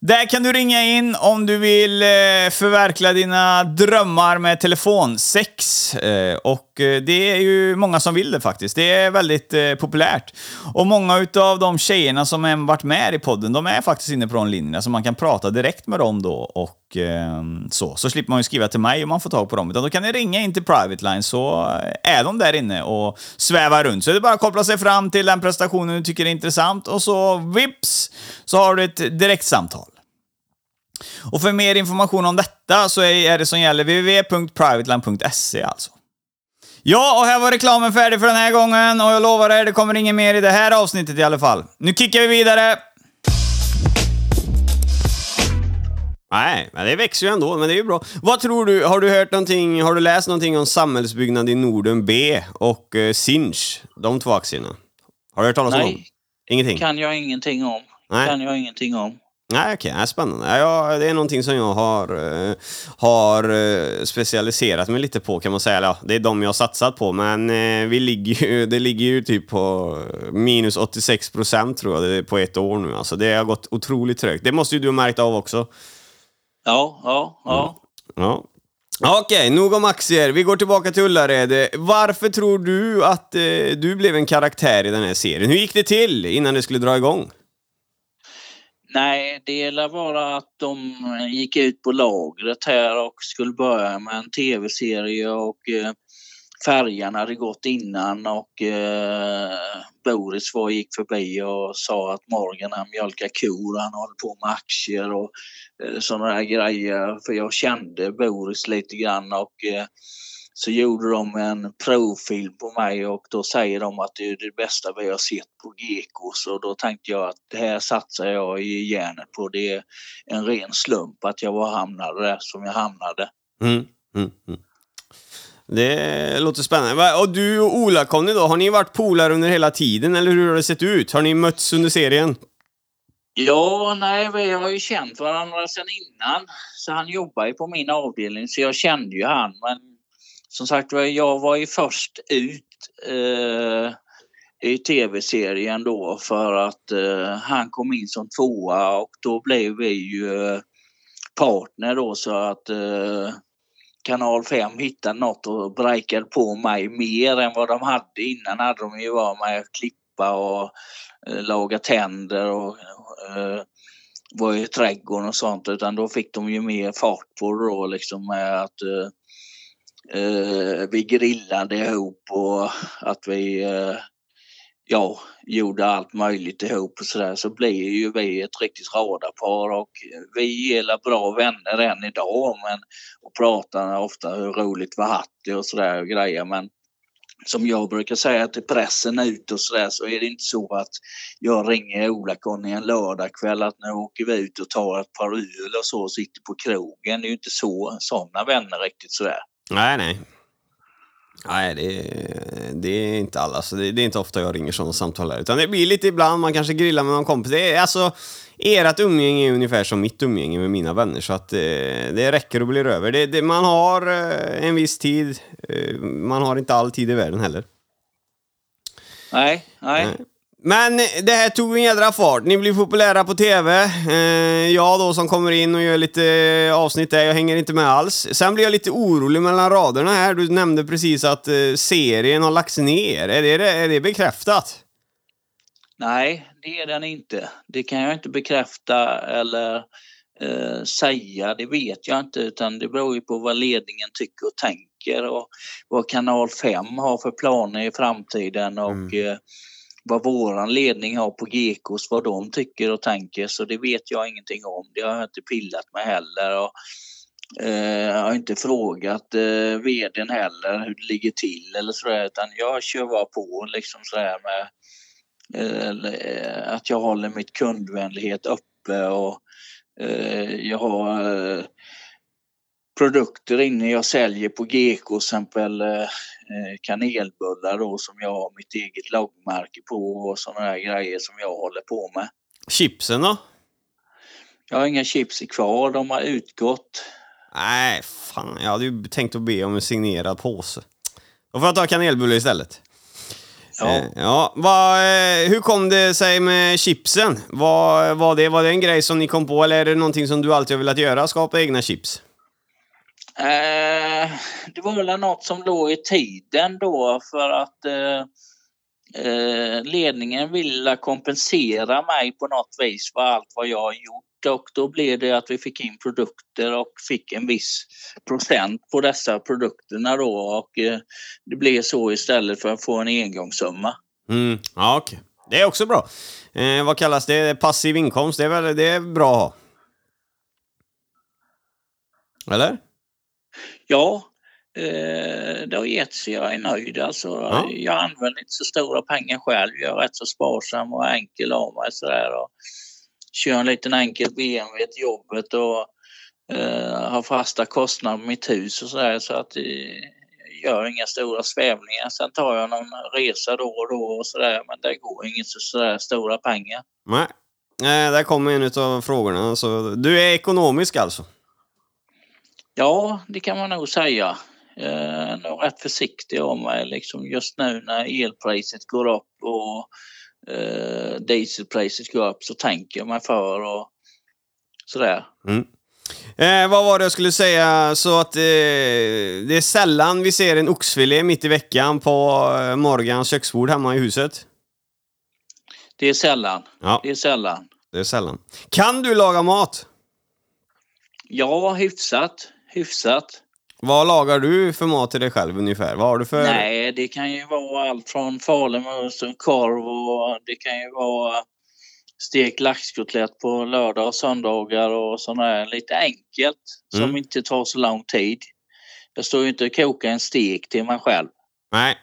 Där kan du ringa in om du vill eh, förverkliga dina drömmar med telefonsex. Eh, och eh, det är ju många som vill det faktiskt. Det är väldigt populärt. Och många utav de tjejerna som har varit med i podden, de är faktiskt inne på de linjerna, så man kan prata direkt med dem då och Ehm, så. Så slipper man ju skriva till mig om man får tag på dem. Utan då kan ni ringa in till Private Line så är de där inne och svävar runt. Så det är bara att koppla sig fram till den prestationen du tycker är intressant och så vips så har du ett direktsamtal. Och för mer information om detta så är det som gäller www.privateline.se alltså. Ja, och här var reklamen färdig för den här gången och jag lovar er, det kommer inget mer i det här avsnittet i alla fall. Nu kickar vi vidare! Nej, men det växer ju ändå, men det är ju bra. Vad tror du, har du hört någonting, har du läst någonting om Samhällsbyggnad i Norden B och eh, Sinch, de två aktierna? Har du hört talas om dem? Ingenting? kan jag ingenting om. Nej. Kan jag ingenting om. Nej, okej, okay, spännande. Ja, det är någonting som jag har, eh, har eh, specialiserat mig lite på kan man säga. Ja, det är de jag har satsat på, men eh, vi ligger ju, det ligger ju typ på minus 86 procent tror jag på ett år nu. Alltså, det har gått otroligt trögt. Det måste ju du ha märkt av också. Ja, ja, ja. Ja. Okej, nog om aktier. Vi går tillbaka till Ullared. Varför tror du att eh, du blev en karaktär i den här serien? Hur gick det till innan det skulle dra igång? Nej, det lär vara att de gick ut på lagret här och skulle börja med en tv-serie och eh, färjan hade gått innan och eh, Boris var gick förbi och sa att Morgan han mjölkar kor, han håller på med aktier och eh, sådana där grejer. För jag kände Boris lite grann och eh, så gjorde de en provfilm på mig och då säger de att det är det bästa vi har sett på Gekos och då tänkte jag att det här satsar jag i järnet på. Det är en ren slump att jag var hamnade där som jag hamnade. Mm, mm, mm. Det låter spännande. Och du och Ola-Conny då, har ni varit polare under hela tiden eller hur har det sett ut? Har ni mötts under serien? Ja, nej, vi har ju känt varandra sedan innan. Så han jobbar ju på min avdelning så jag kände ju han. Men som sagt jag var ju först ut eh, i tv-serien då för att eh, han kom in som tvåa och då blev vi ju eh, partner då så att eh, Kanal 5 hittade något och breakade på mig mer än vad de hade. Innan hade de ju varit med att klippa och eh, laga tänder och eh, var i trädgården och sånt utan då fick de ju mer fart på det då liksom med att eh, eh vi grillade ihop och att vi eh, ja, gjorde allt möjligt ihop och sådär så blir ju vi ett riktigt radarpar och vi är bra vänner än idag men och pratar ofta hur roligt vi haft det och sådär och grejer men som jag brukar säga till pressen ut och sådär så är det inte så att jag ringer Ola-Conny en lördagkväll att nu åker vi ut och tar ett par öl och så och sitter på krogen. Det är ju inte så sådana vänner riktigt sådär. Nej, nej. Nej, det, det är inte alla. Så det, det, är inte ofta jag ringer sådana samtal här. Utan det blir lite ibland, man kanske grillar med någon kompis. Det är, alltså, ert umgänge är ungefär som mitt umgänge med mina vänner. Så att det, det räcker och blir över. Det, det, man har eh, en viss tid. Eh, man har inte all tid i världen heller. Nej, nej. nej. Men det här tog en jädra fart. Ni blir populära på TV. Eh, jag då som kommer in och gör lite avsnitt där, jag hänger inte med alls. Sen blir jag lite orolig mellan raderna här. Du nämnde precis att eh, serien har lagts ner. Är det, är det bekräftat? Nej, det är den inte. Det kan jag inte bekräfta eller eh, säga. Det vet jag inte utan det beror ju på vad ledningen tycker och tänker och vad kanal 5 har för planer i framtiden och mm eh, vad våran ledning har på Gekos, vad de tycker och tänker, så det vet jag ingenting om. Det har jag inte pillat med heller. Och, eh, jag har inte frågat eh, vdn heller hur det ligger till eller sådär, utan jag kör bara på liksom sådär med eh, eh, att jag håller mitt kundvänlighet uppe och eh, jag har eh, produkter inne jag säljer på GK, exempel eh, kanelbullar då som jag har mitt eget loggmärke på och sådana där grejer som jag håller på med. Chipsen då? Jag har inga chips kvar, de har utgått. Nej, fan. Jag hade ju tänkt att be om en signerad påse. Då får jag ta kanelbulle istället. Ja. Eh, ja va, eh, hur kom det sig med chipsen? Var, var, det, var det en grej som ni kom på eller är det någonting som du alltid har velat göra? Skapa egna chips? Eh, det var väl något som låg i tiden då för att eh, eh, ledningen ville kompensera mig på något vis för allt vad jag har gjort och då blev det att vi fick in produkter och fick en viss procent på dessa produkterna då och eh, det blev så istället för att få en engångssumma. Mm, ja. Okay. Det är också bra. Eh, vad kallas det? Passiv inkomst, det är väl det är bra att ha? Eller? Ja, eh, det har gett sig. Jag är nöjd. Alltså, ja. Jag använder inte så stora pengar själv. Jag är rätt så sparsam och enkel av mig. Sådär, och kör en liten enkel BMW till jobbet och eh, har fasta kostnader på mitt hus och sådär så att eh, jag gör inga stora svävningar. Sen tar jag någon resa då och då och sådär men det går inget så sådär stora pengar. Nej. Eh, där kommer en av frågorna. Så du är ekonomisk alltså? Ja, det kan man nog säga. Jag är nog rätt försiktig om mig liksom just nu när elpriset går upp och eh, dieselpriset går upp så tänker jag mig för och sådär. Mm. Eh, vad var det jag skulle säga? Så att eh, det är sällan vi ser en oxfilé mitt i veckan på eh, Morgans köksbord hemma i huset. Det är sällan. Ja. Det är sällan. Det är sällan. Kan du laga mat? Ja, hyfsat. Hyfsat. Vad lagar du för mat till dig själv ungefär? Vad har du för... Nej, det kan ju vara allt från falumus och korv och det kan ju vara stekt laxkotlett på lördag och söndagar och sånt där. Lite enkelt som Mm. inte tar så lång tid. Jag står ju inte och kokar en stek till mig själv. Nej.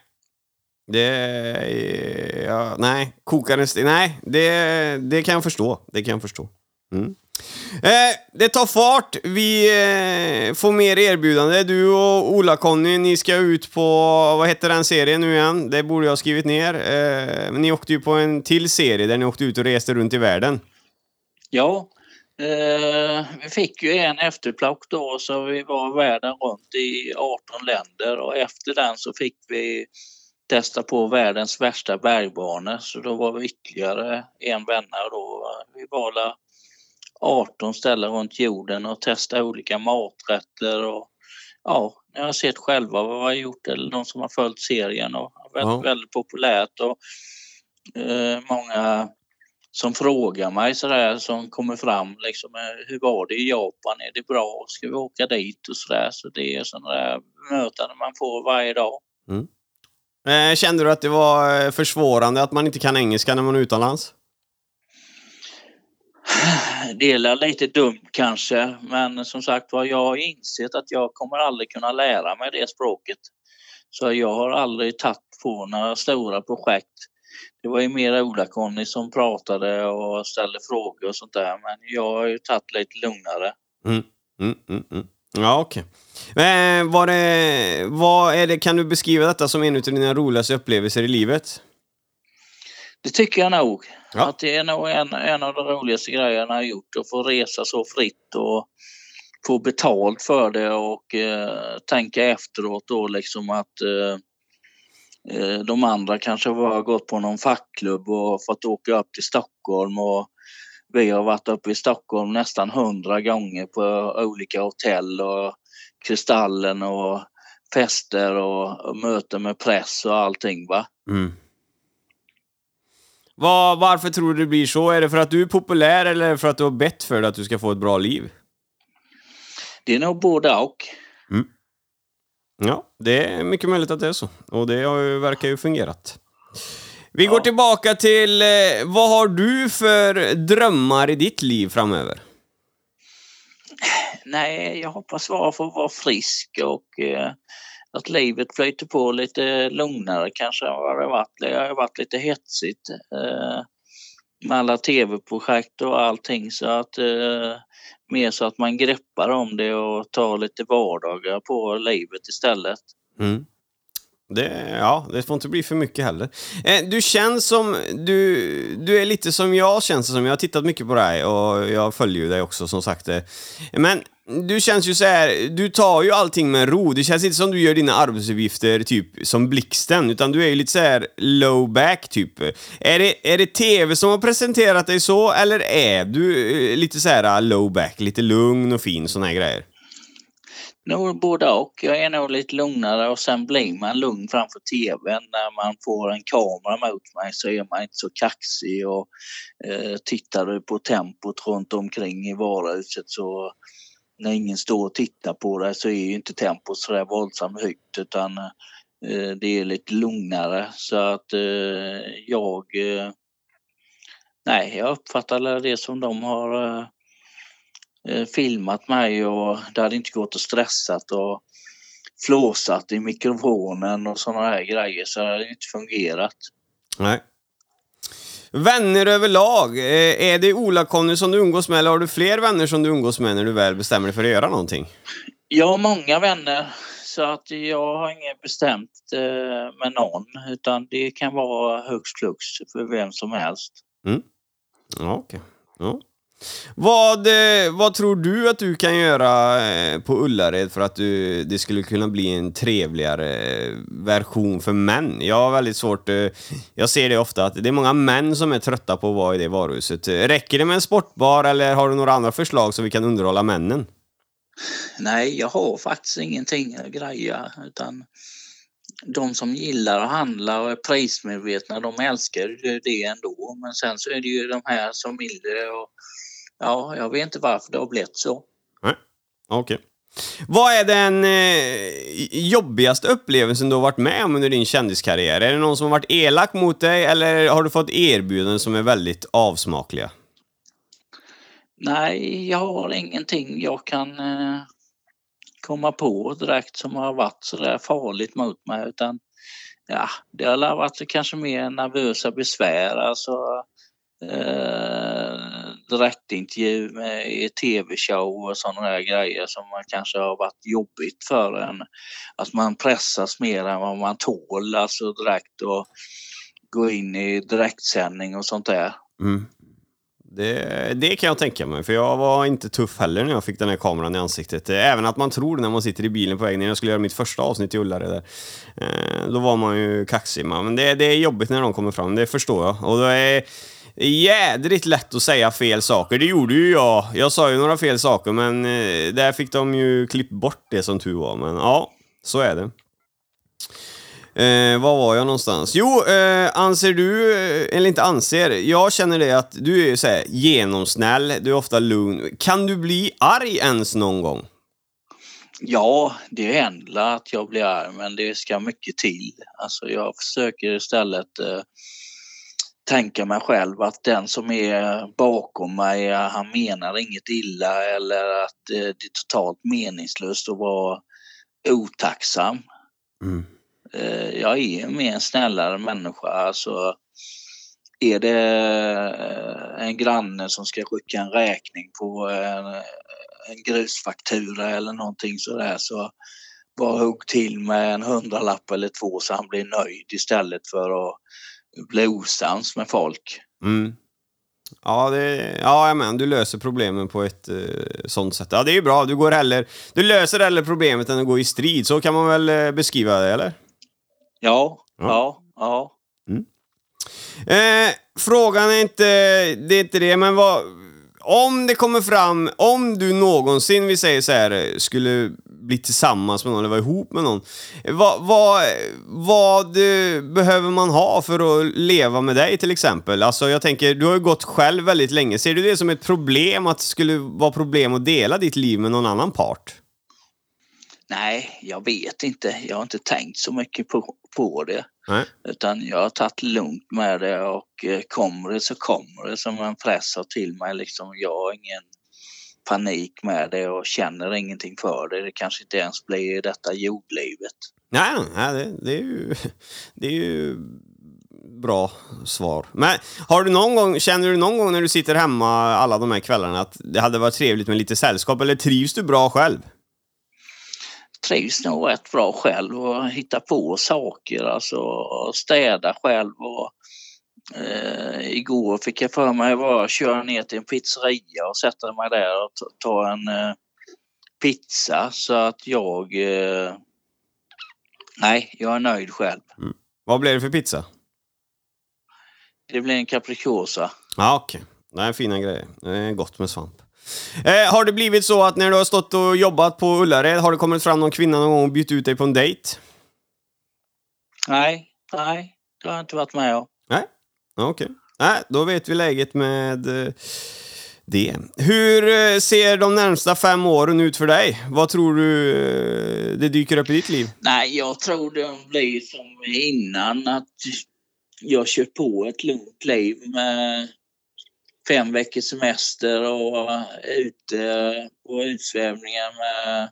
Det... Ja, nej. Kokar en sten. Nej, det, det kan jag förstå. Det kan jag förstå. Mm. Eh, det tar fart. Vi eh, får mer erbjudande. Du och Ola-Conny, ni ska ut på... Vad heter den serien nu igen? Det borde jag ha skrivit ner. Eh, men ni åkte ju på en till serie där ni åkte ut och reste runt i världen. Ja, eh, vi fick ju en efterplock då så vi var världen runt i 18 länder och efter den så fick vi testa på världens värsta bergbanor så då var vi ytterligare en vänner då. Vi var 18 ställen runt jorden och testade olika maträtter och ja, ni har sett själva vad vi har gjort eller de som har följt serien och väldigt, Ja. väldigt populärt och eh, många som frågar mig sådär som kommer fram liksom eh, hur var det i Japan? Är det bra? Ska vi åka dit och sådär? Så det är sådana där möten man får varje dag. Eh, kände du att det var eh, försvårande att man inte kan engelska när man är utomlands? Det är lite dumt kanske men som sagt var jag har insett att jag kommer aldrig kunna lära mig det språket. Så jag har aldrig tagit på några stora projekt. Det var ju mer Ola-Conny som pratade och ställde frågor och sånt där men jag har ju tagit lite lugnare. Mm, mm, mm, mm. Ja, okej. Eh, vad är det, kan du beskriva detta som en av dina roligaste upplevelser i livet? Det tycker jag nog. Ja. Att det är nog en, en av de roligaste grejerna jag har gjort. Att få resa så fritt och få betalt för det och eh, tänka efteråt då liksom att eh, eh, de andra kanske har gått på någon fackklubb och fått åka upp till Stockholm och vi har varit uppe i Stockholm nästan hundra gånger på olika hotell och Kristallen och fester och, och möten med press och allting va. Mm. Var, varför tror du det blir så? Är det för att du är populär eller för att du har bett för det att du ska få ett bra liv? Det är nog både och. Ja, det är mycket möjligt att det är så. Och det har ju, verkar ju fungerat. Vi går tillbaka till, eh, vad har du för drömmar i ditt liv framöver? Nej, jag hoppas bara få vara frisk och eh, att livet flyter på lite lugnare kanske än vad det har varit. Det har ju varit lite hetsigt eh, med alla tv-projekt och allting så att eh, mer så att man greppar om det och tar lite vardagar på livet istället. Mm. Det, ja, det får inte bli för mycket heller. Eh, du känns som, du, du är lite som jag känns det som. Jag har tittat mycket på dig och jag följer ju dig också som sagt. Eh, men du känns ju så här, du tar ju allting med ro. Det känns inte som du gör dina arbetsuppgifter typ som blixten, utan du är ju lite så här low back typ. Är det, är det TV som har presenterat dig så, eller är du eh, lite så här uh, low back, lite lugn och fin, såna här grejer? Nog både och. Jag är nog lite lugnare och sen blir man lugn framför tvn när man får en kamera mot mig så är man inte så kaxig och eh, tittar du på tempot runt omkring i varuhuset så när ingen står och tittar på det så är ju inte tempot så där våldsamt högt utan eh, det är lite lugnare så att eh, jag eh, nej, jag uppfattar det som de har eh, eh, filmat mig och det hade inte gått att stressat och flåsat i mikrofonen och sådana här grejer så det hade inte fungerat. Nej. Vänner överlag, eh, är det Ola-Conny som du umgås med eller har du fler vänner som du umgås med när du väl bestämmer dig för att göra någonting? Jag har många vänner så att jag har inget bestämt eh, med någon utan det kan vara högst flux för vem som helst. Ja, okej. Ja. Vad, eh, vad tror du att du kan göra eh, på Ullared för att du, det skulle kunna bli en trevligare eh, version för män? Jag har väldigt svårt... Jag ser det ofta att det är många män som är trötta på att vara i det varuhuset. Räcker det med en sportbar eller har du några andra förslag så vi kan underhålla männen? Nej, jag har faktiskt ingenting att greja utan de som gillar att handla och är prismedvetna, de älskar ju det ändå. Men sen så är det ju de här som vill det och ja, jag vet inte varför det har blivit så. Nej, okej. Vad är den eh, jobbigaste upplevelsen du har varit med om under din kändiskarriär? Är det någon som har varit elak mot dig eller har du fått erbjudanden som är väldigt avsmakliga? Nej, jag har ingenting jag kan eh, komma på direkt som har varit så där farligt mot mig utan ja, det har varit kanske mer nervösa besvär, alltså eh, direktintervju med, i tv-show och sådana där grejer som man kanske har varit jobbigt för en. Att man pressas mer än vad man tål, alltså direkt och gå in i direktsändning och sånt där. Mm. Det, det kan jag tänka mig, för jag var inte tuff heller när jag fick den här kameran i ansiktet. Även att man tror det när man sitter i bilen på väg när jag skulle göra mitt första avsnitt i Ullared. Eh, då var man ju kaxig. Men det, det är jobbigt när de kommer fram, det förstår jag. Och då är jädrigt lätt att säga fel saker. Det gjorde ju jag. Jag sa ju några fel saker, men eh, där fick de ju klippt bort det som tur var. Men ja, så är det. Eh, var var jag någonstans? Jo, eh, anser du, eh, eller inte anser, jag känner det att du är så här, genomsnäll, du är ofta lugn. Kan du bli arg ens någon gång? Ja, det händer att jag blir arg, men det ska mycket till. Alltså jag försöker istället eh, tänka mig själv att den som är bakom mig, eh, han menar inget illa eller att eh, det är totalt meningslöst att vara otacksam. Mm. Eh, jag är mer en snällare människa. Alltså, är det eh, en granne som ska skicka en räkning på en, en grusfaktura eller någonting sådär så bara hugg till med en hundralapp eller två så han blir nöjd istället för att bli osams med folk. Mm. Ja, det, ja men, du löser problemen på ett eh, sånt sätt. Ja, det är ju bra. Du, går heller, du löser hellre problemet än att gå i strid. Så kan man väl eh, beskriva det, eller? Ja, Ja. ja, ja. Eh, frågan är inte, det är inte det, men vad... Om det kommer fram, om du någonsin, vi säger så här, eh, skulle bli tillsammans med någon eller vara ihop med någon. Vad, vad, vad eh, behöver man ha för att leva med dig till exempel? Alltså jag tänker, du har ju gått själv väldigt länge. Ser du det som ett problem att det skulle vara problem att dela ditt liv med någon annan part? Nej, jag vet inte. Jag har inte tänkt så mycket på, på det. Nej. Utan jag har tagit lugnt med det och eh, kommer det så kommer det som en press har till mig. Liksom, jag har ingen panik med det och känner ingenting för det. Det kanske inte ens blir detta jordlivet. Nej, nej det, det, är ju, det är ju bra svar. Men har du någon gång, känner du någon gång när du sitter hemma alla de här kvällarna att det hade varit trevligt med lite sällskap eller trivs du bra själv? Trivs nog rätt bra själv och hitta på saker, alltså städa själv. Och, eh, igår fick jag för mig bara köra ner till en pizzeria och sätta mig där och ta, en eh, pizza så att jag... Eh, nej, jag är nöjd själv. Vad blev det för pizza? Det blir en capricciosa. Ja, okej. Det är fina grejer. Det är gott med svamp. Eh, har det blivit så att när du har stått och jobbat på Ullared, har det kommit fram någon kvinna någon gång och bytt ut dig på en dejt? Nej, nej, det har jag inte varit med om. Okej. Okay. okej. Då vet vi läget med eh, det. Hur eh, ser de närmsta fem åren ut för dig? Vad tror du eh, det dyker upp i ditt liv? Nej, jag tror det blir som innan att jag kör på ett lugnt liv med fem veckors semester och ute på utsvävningar med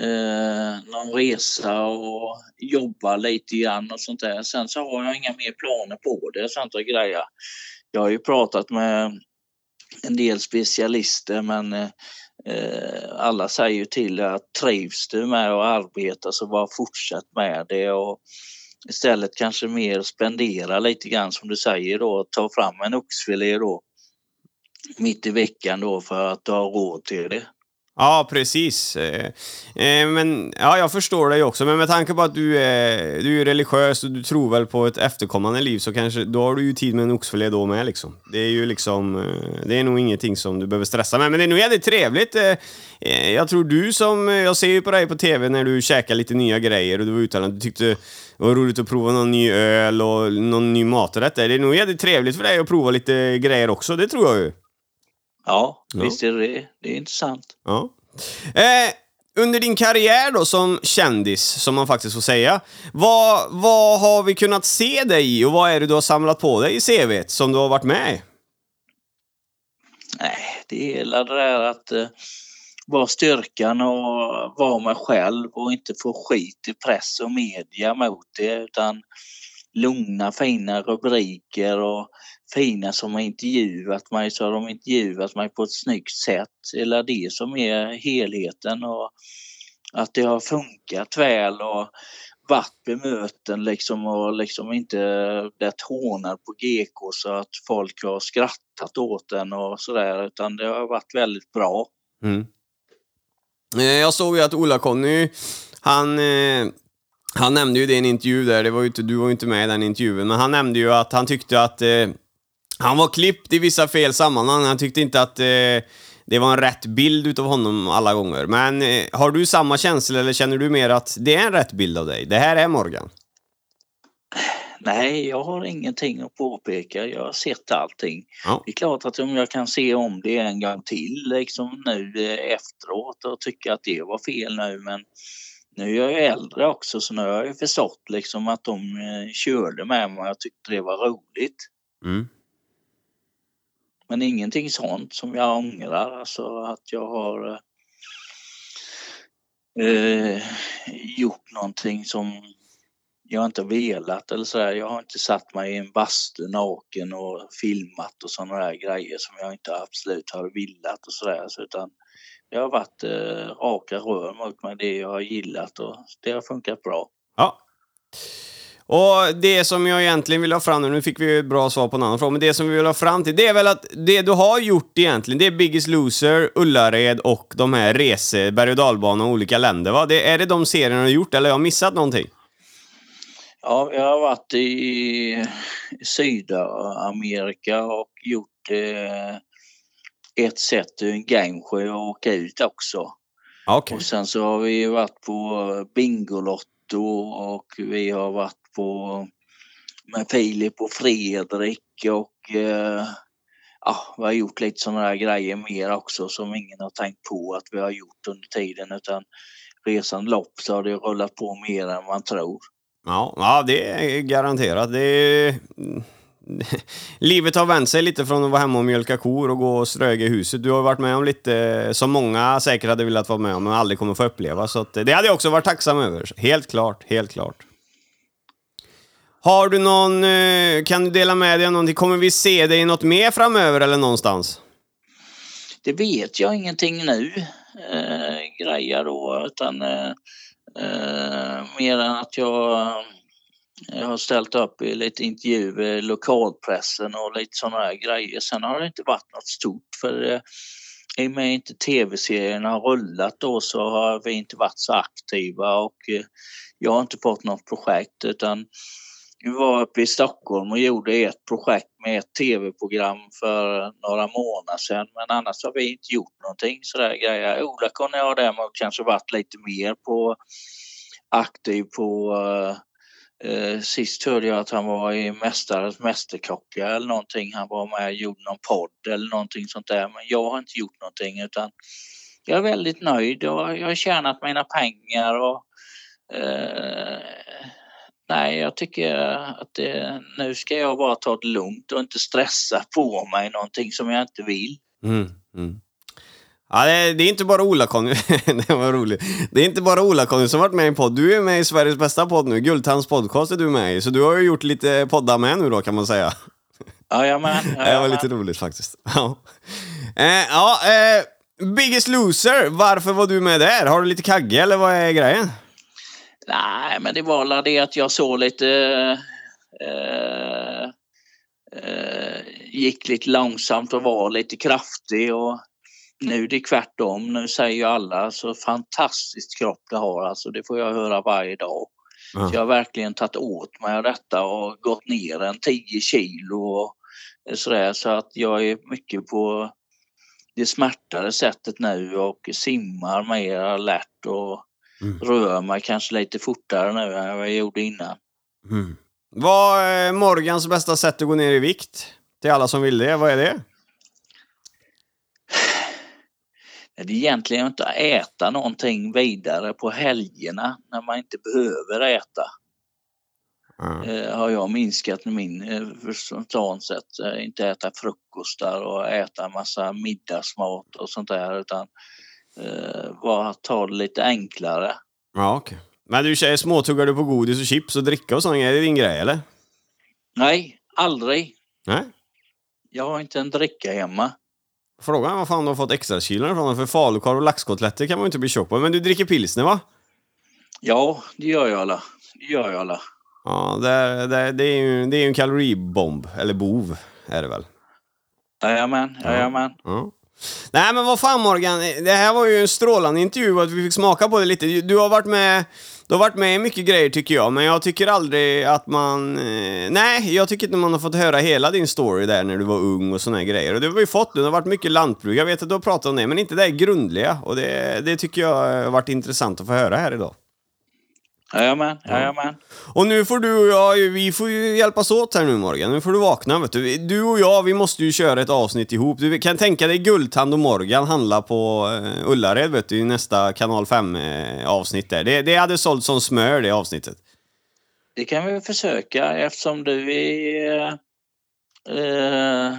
eh, någon resa och jobba lite grann och sånt där. Sen så har jag inga mer planer på det, sånt där grejer. Jag har ju pratat med en del specialister men eh, eh alla säger ju till att trivs du med att arbeta så bara fortsätt med det och istället kanske mer spendera lite grann som du säger då, ta fram en oxfilé då mitt i veckan då för att du har råd till det. Ja, precis. Eh, eh, men ja, jag förstår dig också. Men med tanke på att du är, du är religiös och du tror väl på ett efterkommande liv så kanske då har du ju tid med en oxfilé då med liksom. Det är ju liksom, eh, det är nog ingenting som du behöver stressa med. Men det är nog jävligt trevligt. Jag tror du som, jag ser ju på dig på TV när du käkar lite nya grejer och du var uttalad, du tyckte det var roligt att prova någon ny öl och någon ny maträtt. där. Det är nog jävligt trevligt för dig att prova lite grejer också, det tror jag ju. Ja, Ja. visst är det det. Är intressant. Ja. Eh, under din karriär då som kändis, som man faktiskt får säga, vad, vad har vi kunnat se dig i och vad är det du har samlat på dig i CVt som du har varit med i? Nej, det gäller det där att eh, vara styrkan och vara mig själv och inte få skit i press och media mot det utan lugna fina rubriker och fina som har intervjuat mig så har de intervjuat mig på ett snyggt sätt. Eller det som är helheten och att det har funkat väl och varit bemöten liksom och liksom inte blivit hånad på GK så att folk har skrattat åt den och sådär utan det har varit väldigt bra. Mm. Eh, jag såg ju att Ola-Conny, han, eh, han nämnde ju det i en intervju där, det var ju inte, du var ju inte med i den intervjun, men han nämnde ju att han tyckte att eh, han var klippt i vissa fel sammanhang. Han tyckte inte att eh, det var en rätt bild utav honom alla gånger. Men eh, har du samma känsla eller känner du mer att det är en rätt bild av dig? Det här är Morgan. Nej, jag har ingenting att påpeka. Jag har sett allting. Ja. Det är klart att om jag kan se om det en gång till liksom nu eh, efteråt och tycka att det var fel nu men nu är jag ju äldre också så nu har jag ju förstått liksom att de eh, körde med mig och jag tyckte det var roligt. Mm. Men ingenting sånt som jag ångrar, alltså att jag har eh, gjort någonting som jag inte velat eller sådär. Jag har inte satt mig i en bastu naken och filmat och sådana där grejer som jag inte absolut har velat och sådär. Så, utan det har varit eh, raka rör mot mig, det jag har gillat och det har funkat bra. Ja. Och det som jag egentligen vill ha fram nu, nu fick vi ju ett bra svar på en annan fråga, men det som vi vill ha fram till, det är väl att det du har gjort egentligen, det är Biggest Loser, Ullared och de här resor, berg och dalbana och olika länder va? Det, är det de serierna du har gjort eller har jag missat någonting? Ja, jag har varit i Sydamerika och gjort eh, ett sätt en Gangsjö och åka ut också. Okej. Och sen så har vi varit på Bingolotto och vi har varit och med Filip och Fredrik och eh, ja, vi har gjort lite sådana där grejer mer också som ingen har tänkt på att vi har gjort under tiden utan resan lopp så har det rullat på mer än man tror. Ja, ja, det är garanterat. Det är... Livet har vänt sig lite från att vara hemma och mjölka kor och gå och ströga i huset. Du har varit med om lite som många säkert hade velat vara med om men aldrig kommer få uppleva. Så att, det hade jag också varit tacksam över. Helt klart, helt klart. Har du någon... Eh, kan du dela med dig av någonting? Kommer vi se dig i något mer framöver eller någonstans? Det vet jag ingenting nu, eh, grejer då, utan eh, eh, mer än att jag, jag har ställt upp i lite intervjuer i lokalpressen och lite sådana här grejer. Sen har det inte varit något stort för eh, i och med inte tv-serierna har rullat då så har vi inte varit så aktiva och eh, jag har inte fått något projekt utan vi var uppe i Stockholm och gjorde ett projekt med ett tv-program för några månader sedan men annars har vi inte gjort någonting sådär grejer. Ola kunde jag däremot kanske varit lite mer på aktiv på eh, eh, sist hörde jag att han var i Mästarens Mästerkockar eller någonting. Han var med och gjorde någon podd eller någonting sånt där men jag har inte gjort någonting utan jag är väldigt nöjd och jag har tjänat mina pengar och eh, Nej, jag tycker att det, nu ska jag bara ta det lugnt och inte stressa på mig någonting som jag inte vill. Mm, mm. Ja, det, är, det är inte bara Ola-Conny. det var roligt. Det är inte bara Ola-Conny som varit med i en podd. Du är med i Sveriges bästa podd nu. Guldtands podcast är du med i. Så du har ju gjort lite poddar med nu då kan man säga. Jajamän. Det var lite roligt faktiskt. Ja, eh, ja eh, Biggest Loser, varför var du med där? Har du lite kagge eller vad är grejen? Nej, men det var väl det att jag såg lite... Eh, eh, gick lite långsamt och var lite kraftig. Och nu är det tvärtom. Nu säger ju alla så fantastisk kropp det har. Alltså, det får jag höra varje dag. Ja. Så jag har verkligen tagit åt mig av detta och gått ner en 10 kilo. Och sådär, så att jag är mycket på det smärtare sättet nu och simmar mer lätt och Mm. rör mig kanske lite fortare nu än vad jag gjorde innan. Mm. Vad är Morgans bästa sätt att gå ner i vikt? Till alla som vill det, vad är det? Det är egentligen inte att äta någonting vidare på helgerna när man inte behöver äta. Eh, har jag minskat min eh, sätt. Eh, inte äta frukostar och äta massa middagsmat och sånt där utan eh, bara ta det lite enklare. Ja, okej. Men du tjej, småtuggar du på godis och chips och dricka och sånt? Är det din grej eller? Nej, aldrig. Nej? Jag har inte en dricka hemma. Frågan är vad fan du har fått extra kilon ifrån. För falukorv och laxkotletter kan man ju inte bli tjock på. Men du dricker pilsner va? Ja, det gör jag alla. Det gör jag alla. Ja, det, det, det är ju det är en kaloribomb. Eller bov är det väl. Jajamän, jajamän. Ja. Nej men vad fan Morgan, det här var ju en strålande intervju och att vi fick smaka på det lite. Du har varit med, du har varit med i mycket grejer tycker jag, men jag tycker aldrig att man... Eh, nej, jag tycker inte man har fått höra hela din story där när du var ung och såna här grejer. Och det har vi fått nu, det har varit mycket lantbruk, jag vet att du har pratat om det, men inte det grundliga. Och det, det tycker jag har varit intressant att få höra här idag. Jajamän, jajamän. Och nu får du och jag, vi får ju hjälpas åt här nu Morgan. Nu får du vakna vet du. Du och jag, vi måste ju köra ett avsnitt ihop. Du kan tänka dig Guldtand och Morgan handla på uh, Ullared vet du, i nästa kanal 5 uh, avsnitt där. Det, det hade sålt som smör det avsnittet. Det kan vi försöka eftersom du är eh,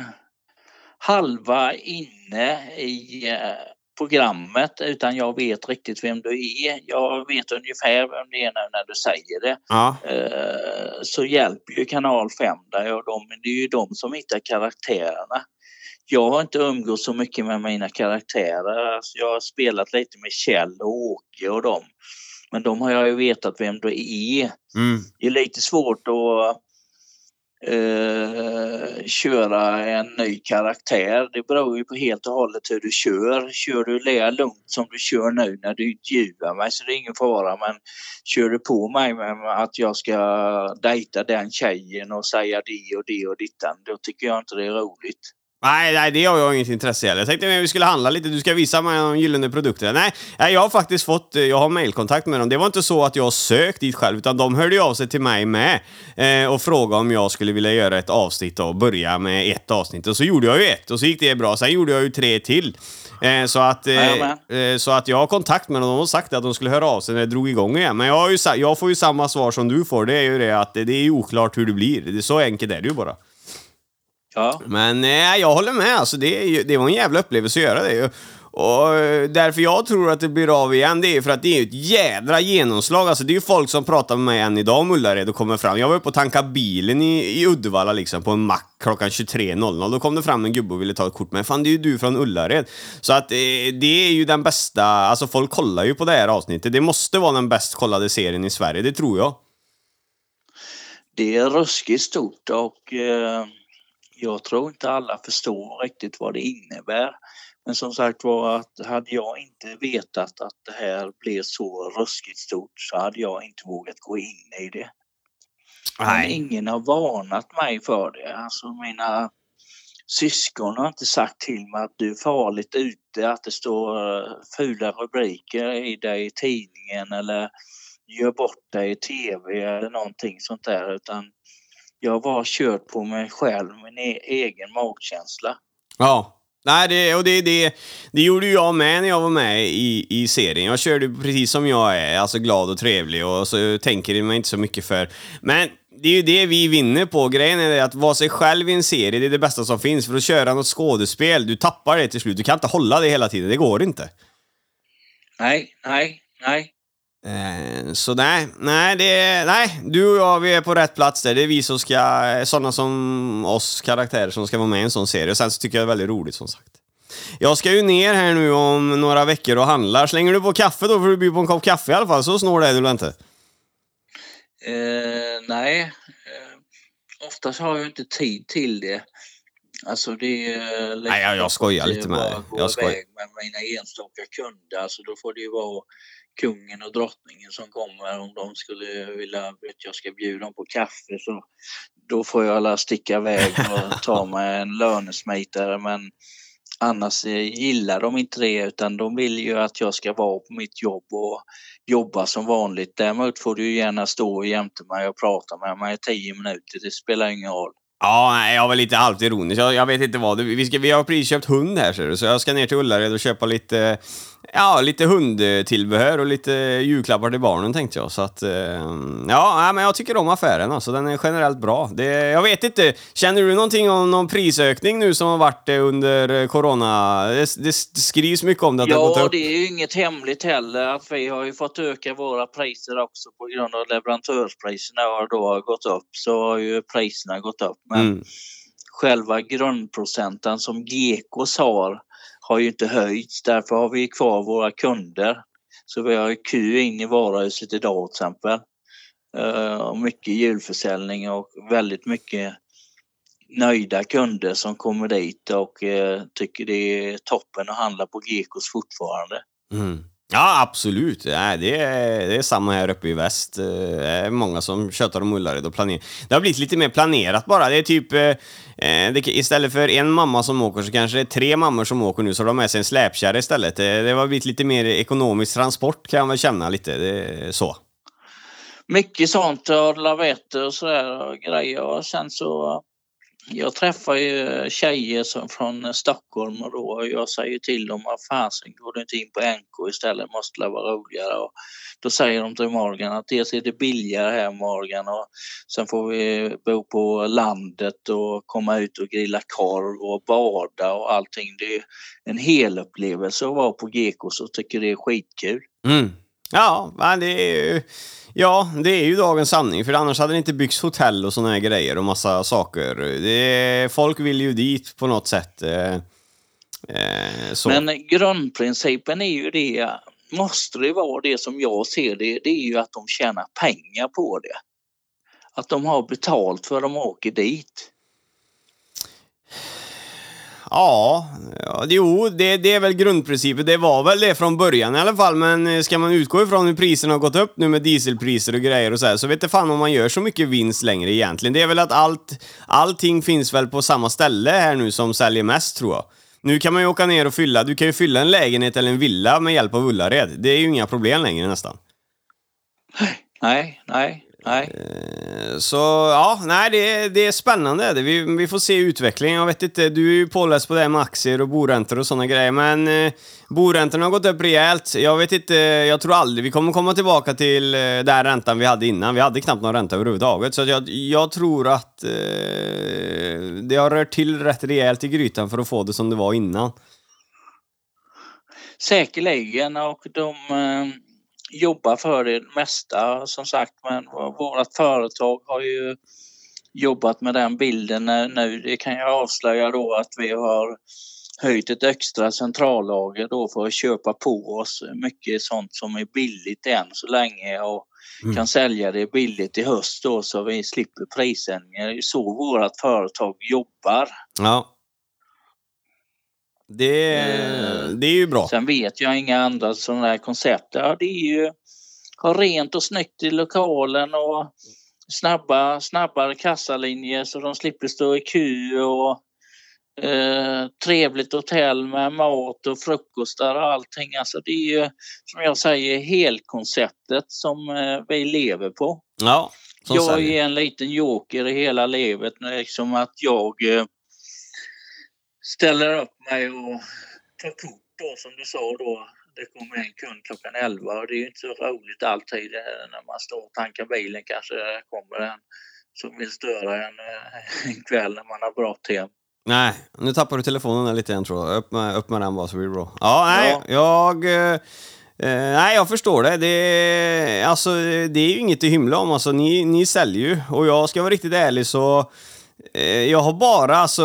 halva inne i eh, programmet utan jag vet riktigt vem du är. Jag vet ungefär vem det är nu när du säger det. Ja. Eh, så hjälper ju kanal 5 dig och de, det är ju de som hittar karaktärerna. Jag har inte umgått så mycket med mina karaktärer. Alltså jag har spelat lite med Kjell och Åke och dem. Men de har jag ju vetat vem du är. Mm. Det är lite svårt att eh, köra en ny karaktär. Det beror ju på helt och hållet hur du kör. Kör du lika lugnt som du kör nu när du intervjuar mig så det är ingen fara. Men kör du på mig med att jag ska dejta den tjejen och säga det och det och dittan, då tycker jag inte det är roligt. Nej, nej, det har jag inget intresse heller. Jag tänkte att vi skulle handla lite, du ska visa mig de gyllene produkterna. Nej, nej, jag har faktiskt fått, eh, jag har mailkontakt med dem. Det var inte så att jag sökt dit själv, utan de hörde ju av sig till mig med eh, och frågade om jag skulle vilja göra ett avsnitt och börja med ett avsnitt. Och så gjorde jag ju ett och så gick det bra. Sen gjorde jag ju tre till. Eh, så, att, eh, eh, så att jag har kontakt med dem. De har sagt att de skulle höra av sig när det drog igång igen. Men jag, har ju, jag får ju samma svar som du får. Det är ju det att det, är oklart hur det blir. Det är så enkelt är det ju bara. Ja, Men nej, jag håller med. Alltså, det, är ju, det var en jävla upplevelse att göra det. Och eh, därför jag tror att det blir av igen, det är för att det är ett jädra genomslag. Alltså det är ju folk som pratar med mig än idag om Ullared och kommer fram. Jag var uppe och tankade bilen i, i Uddevalla liksom på en mack klockan 23.00. Då kom det fram en gubbe och ville ta ett kort. Men fan, det är ju du från Ullared. Så att eh, det är ju den bästa, alltså folk kollar ju på det här avsnittet. Det måste vara den bäst kollade serien i Sverige, det tror jag. det är ruskigt stort och eh, jag tror inte alla förstår riktigt vad det innebär. Men som sagt var att hade jag inte vetat att det här blev så ruskigt stort så hade jag inte vågat gå in i det. Men ingen har varnat mig för det. Alltså mina syskon har inte sagt till mig att du är farligt ute, att det står eh, fula rubriker i dig i tidningen eller gör bort dig i tv eller någonting sånt där utan jag bara kört på mig själv, min e- egen magkänsla. Ja. Nej, det, och det, det, det gjorde jag med när jag var med i, i serien. Jag körde precis som jag är, alltså glad och trevlig och så tänker jag mig inte så mycket för. Men det är ju det vi vinner på. Grejen är det att vara sig själv i en serie, det är det bästa som finns. För att köra något skådespel, du tappar det till slut. Du kan inte hålla det hela tiden, det går inte. Nej, nej, nej. Eh, så nej, nej, det, nej, du och jag vi är på rätt plats där. Det är vi som ska, sådana som oss karaktärer som ska vara med i en sån serie. Och sen så tycker jag det är väldigt roligt som sagt. Jag ska ju ner här nu om några veckor och handlar. Slänger du på kaffe då får du bjuda på en kopp kaffe i alla fall. Så snål är du väl inte? Eh, nej, eh, oftast har jag inte tid till det. Alltså det är lätt Nej, jag- jag skojar lite med dig. Jag skojar. med mina enstaka kunder. Alltså då får det ju vara kungen och drottningen som kommer om de skulle vilja att jag ska bjuda dem på kaffe. Så då får jag alla sticka iväg och ta mig en lönesmitare. Men annars gillar de inte det utan de vill ju att jag ska vara på mitt jobb och jobba som vanligt. Däremot får du gärna stå jämte mig och prata med mig i tio minuter. Det spelar ingen roll. Ja, nej, jag var lite halvt ironisk. Jag, jag vet inte vad. Vi, ska, vi har precis köpt hund här ser du, så jag ska ner till Ullared och köpa lite, ja, lite hundtillbehör och lite julklappar till barnen tänkte jag. Så att, eh, ja, men jag tycker om affären alltså. Den är generellt bra. Det, jag vet inte, känner du någonting om någon prisökning nu som har varit under corona? Det, det, skrivs mycket om det, att det har gått Ja, det är ju inget hemligt heller att vi har ju fått öka våra priser också på grund av leverantörspriserna har då gått upp så har ju priserna gått upp. Men Mm. själva grundprocenten som Gekos har har ju inte höjts. Därför har vi kvar våra kunder. Så vi har ju kö in i varuhuset idag till exempel. Eh, och mycket julförsäljning och väldigt mycket nöjda kunder som kommer dit och eh, tycker det är toppen att handla på Gekos fortfarande. Mm. Ja, absolut. Nej, det, är, det är samma här uppe i väst. Eh, det är många som tjötar om Ullared och planerar. Det har blivit lite mer planerat bara. Det är typ... Eh, eh, Det, istället för en mamma som åker så kanske det är tre mammor som åker nu, så de har med sig en släpkärra istället. Det, det har blivit lite mer ekonomisk transport kan jag väl känna lite. Det så. Mycket sånt och lavetter och sådär och grejer och sen så jag träffar ju tjejer som från Stockholm och då jag säger till dem att fasen går du inte in på NK istället, måste det vara roligare. Och då säger de till Morgan att dels är det billigare här Morgan och sen får vi bo på landet och komma ut och grilla korv och bada och allting. Det är en hel upplevelse att vara på Gekos och tycker det är skitkul. Mm. Ja, men det är ju... Ja, det är ju dagens sanning, för annars hade det inte byggts hotell och såna här grejer och massa saker. Det, folk vill ju dit på något sätt. Eh, eh, så. Men grundprincipen är ju det, måste det vara det som jag ser det, det är ju att de tjänar pengar på det. Att de har betalt för att de åker dit. Ja, ja jo, det, det är väl grundprincipen. Det var väl det från början i alla fall, men eh, ska man utgå ifrån hur priserna har gått upp nu med dieselpriser och grejer och så här, så vet det fan om man gör så mycket vinst längre egentligen. Det är väl att allt, allting finns väl på samma ställe här nu som säljer mest tror jag. Nu kan man ju åka ner och fylla, du kan ju fylla en lägenhet eller en villa med hjälp av Ullared. Det är ju inga problem längre nästan. Nej, nej, nej. Eh, Så ja, nej det, är- det är spännande. Det- Vi, vi får se utveckling. Jag vet inte, du är ju påläst på det här med aktier och boräntor och sådana grejer, men eh, boräntorna har gått upp rejält. Jag vet inte, jag tror aldrig vi kommer komma tillbaka till eh, den räntan vi hade innan. Vi hade knappt någon ränta överhuvudtaget, så jag, jag tror att eh, det har rört till rätt rejält i grytan för att få det som det var innan. Säkerligen och de eh, jobbar för det mesta som sagt men vårt företag har ju jobbat med den bilden nu. Det kan jag avslöja då att vi har höjt ett extra centrallager då för att köpa på oss mycket sånt som är billigt än så länge och Mm. kan sälja det billigt i höst då så vi slipper prisändringar. Det är så vårt företag jobbar. Ja. Det, Eh, det är ju bra. Sen vet jag inga andra sådana här koncept. Ja, det är ju ha rent och snyggt i lokalen och snabba, snabbare kassalinjer så de slipper stå i kö och eh, trevligt hotell med mat och frukostar och allting. Alltså det är ju som jag säger helkonceptet som eh, vi lever på. Ja, jag är en liten joker i hela livet. Liksom att jag eh, ställer upp mig och tar kort då som du sa då. Det kommer en kund klockan 11 och det är ju inte så roligt alltid eh, när man står och tankar bilen kanske det kommer en som vill störa en eh, en kväll när man har brått hem. Nej, nu tappar du telefonen lite igen tror jag. Upp med, upp med den bara så blir det bra. Ja, nej, jag... Eh, eh, nej, jag förstår det. Det, alltså, det är ju inget att hymla om. Alltså, ni, ni säljer ju. Och jag ska vara riktigt ärlig så... eh, Jag har bara, alltså,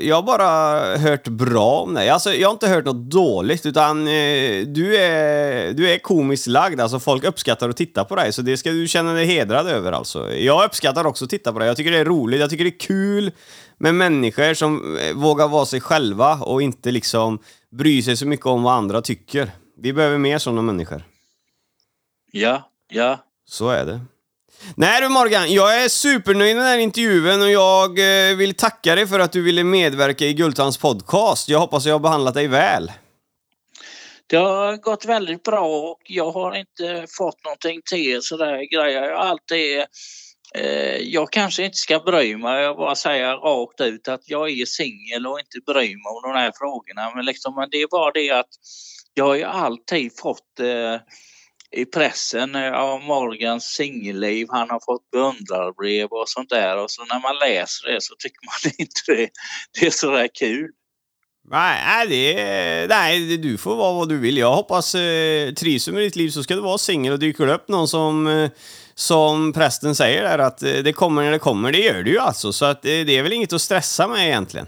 jag har bara hört bra om dig. Alltså, jag har inte hört något dåligt, utan eh, du är, du är komiskt lagd. Alltså, folk uppskattar att titta på dig, så det ska du känna dig hedrad över. Alltså. Jag uppskattar också att titta på dig. Jag tycker det är roligt, jag tycker det är kul med människor som eh, vågar vara sig själva och inte liksom bry sig så mycket om vad andra tycker. Vi behöver mer sådana människor. Ja, ja. Så är det. Nej du Morgan, jag är supernöjd med den här intervjun och jag eh, vill tacka dig för att du ville medverka i Gultans podcast. Jag hoppas jag har behandlat dig väl. Det har gått väldigt bra och jag har inte fått någonting till sådär grejer. Jag har alltid eh, jag kanske inte ska bry mig, jag bara säga rakt ut att jag är singel och inte bryr mig om de här frågorna. Men, liksom, men det är bara det att jag har ju alltid fått eh, i pressen eh, av Morgans singelliv, han har fått beundrarbrev och sånt där och så när man läser det så tycker man inte det, det är sådär kul. Nej, det nej, du får vara vad du vill. Jag hoppas, eh, trivs du med ditt liv så ska du vara singel och dyker det upp någon som, eh, som prästen säger där att eh, det kommer när det kommer, det gör det ju alltså. Så att, eh, det är väl inget att stressa med egentligen.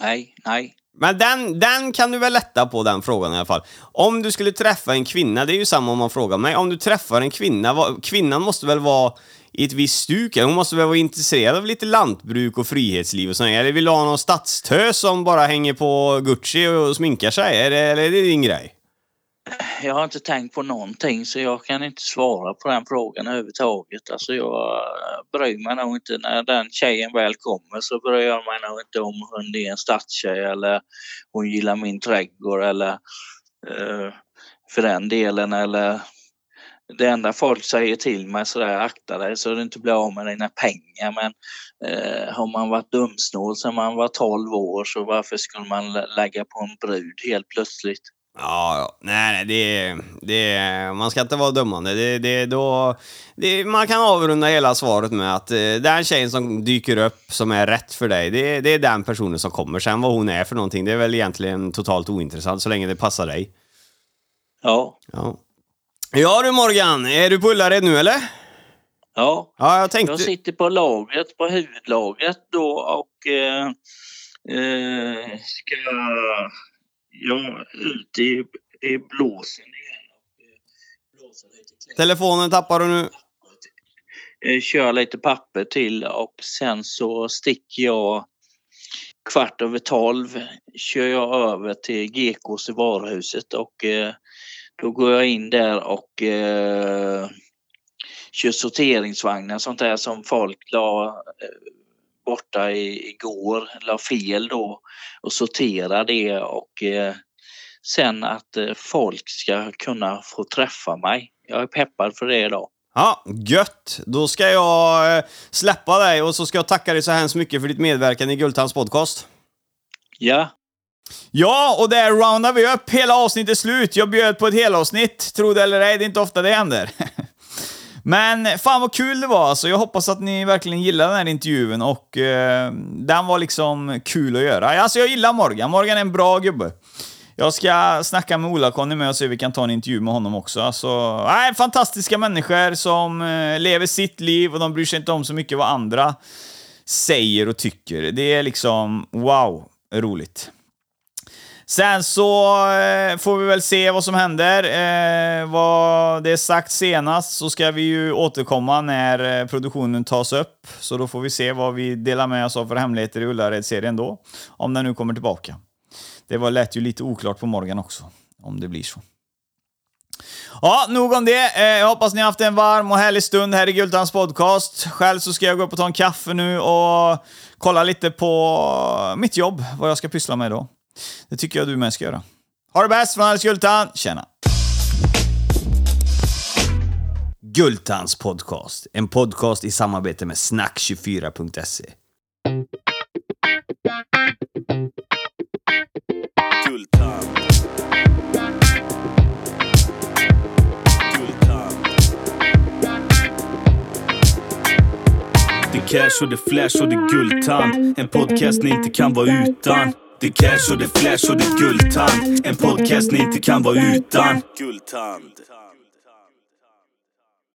Nej, nej. Men den, den kan du väl lätta på den frågan i alla fall. Om du skulle träffa en kvinna, det är ju samma om man frågar mig, om du träffar en kvinna, vad- kvinnan måste väl vara i ett visst stuk? Hon måste väl vara intresserad av lite lantbruk och frihetsliv och sånt Eller vill du ha någon stadstös som bara hänger på Gucci och sminkar sig? Är det, eller är det din grej? Jag har inte tänkt på någonting så jag kan inte svara på den frågan överhuvudtaget. Alltså jag eh, bryr mig nog inte när den tjejen väl kommer så bryr jag mig nog inte om hon är en stadstjej eller hon gillar min trädgård eller eh, för den delen eller det enda folk säger till mig sådär akta dig så du inte blir av med dina pengar men eh, har man varit dumsnål sedan man var 12 år så varför skulle man lägga på en brud helt plötsligt? Ja, ja. nej, nej, det, det, man ska inte vara dömande. Det, det, då, det, man kan avrunda hela svaret med att eh, den tjejen som dyker upp som är rätt för dig, det, det är den personen som kommer. Sen vad hon är för någonting, det är väl egentligen totalt ointressant så länge det passar dig. Ja, Ja, ja du Morgan, är du på Ullared nu eller? ja. Ja, jag tänkte... Jag sitter på lagret, på huvudlagret då och eh, eh, ska ja, ut i, i blåsen igen. Telefonen tappar du nu. Eh, kör lite papper till och sen så sticker jag kvart över tolv kör jag över till GKs i varuhuset och eh, då går jag in där och eh, kör sorteringsvagnar sånt där som folk la borta i, igår, la fel då och sorterar det och eh, sen att eh, folk ska kunna få träffa mig. Jag är peppad för det idag. Ja, gött! Då ska jag eh, släppa dig och så ska jag tacka dig så hemskt mycket för ditt medverkan i Gultans podcast. Ja, Ja, och där roundar vi upp. Hela avsnittet slut. Jag bjöd på ett helavsnitt. Tro det eller ej, det är inte ofta det händer. Men fan vad kul det var alltså. Jag hoppas att ni verkligen gillade den här intervjun och eh, den var liksom kul att göra. Alltså jag gillar Morgan. Morgan är en bra gubbe. Jag ska snacka med Ola-Conny med och se om vi kan ta en intervju med honom också. Alltså, nej, fantastiska människor som eh, lever sitt liv och de bryr sig inte om så mycket vad andra säger och tycker. Det är liksom, wow, roligt. Sen så eh, får vi väl se vad som händer. Eh, vad det är sagt senast så ska vi ju återkomma när eh, produktionen tas upp. Så då får vi se vad vi delar med oss av för hemligheter i Ullared-serien då. Om den nu kommer tillbaka. Det var lät ju lite oklart på Morgan också, om det blir så. Ja, nog om det. Eh, Jag hoppas ni har haft en varm och härlig stund här i Gultans podcast. Själv så ska jag gå upp och ta en kaffe nu och kolla lite på mitt jobb, vad jag ska pyssla med då. Det tycker jag du med ska göra. Ha det bäst från Alice Gultan. Tjena! Gultans podcast. En podcast i samarbete med snack24.se. Gultan. Gultan. cash och det flash och det guldtand. En podcast ni inte kan vara utan. Det cash och det flash och det guldtand. En podcast ni inte kan vara utan. Guldtand.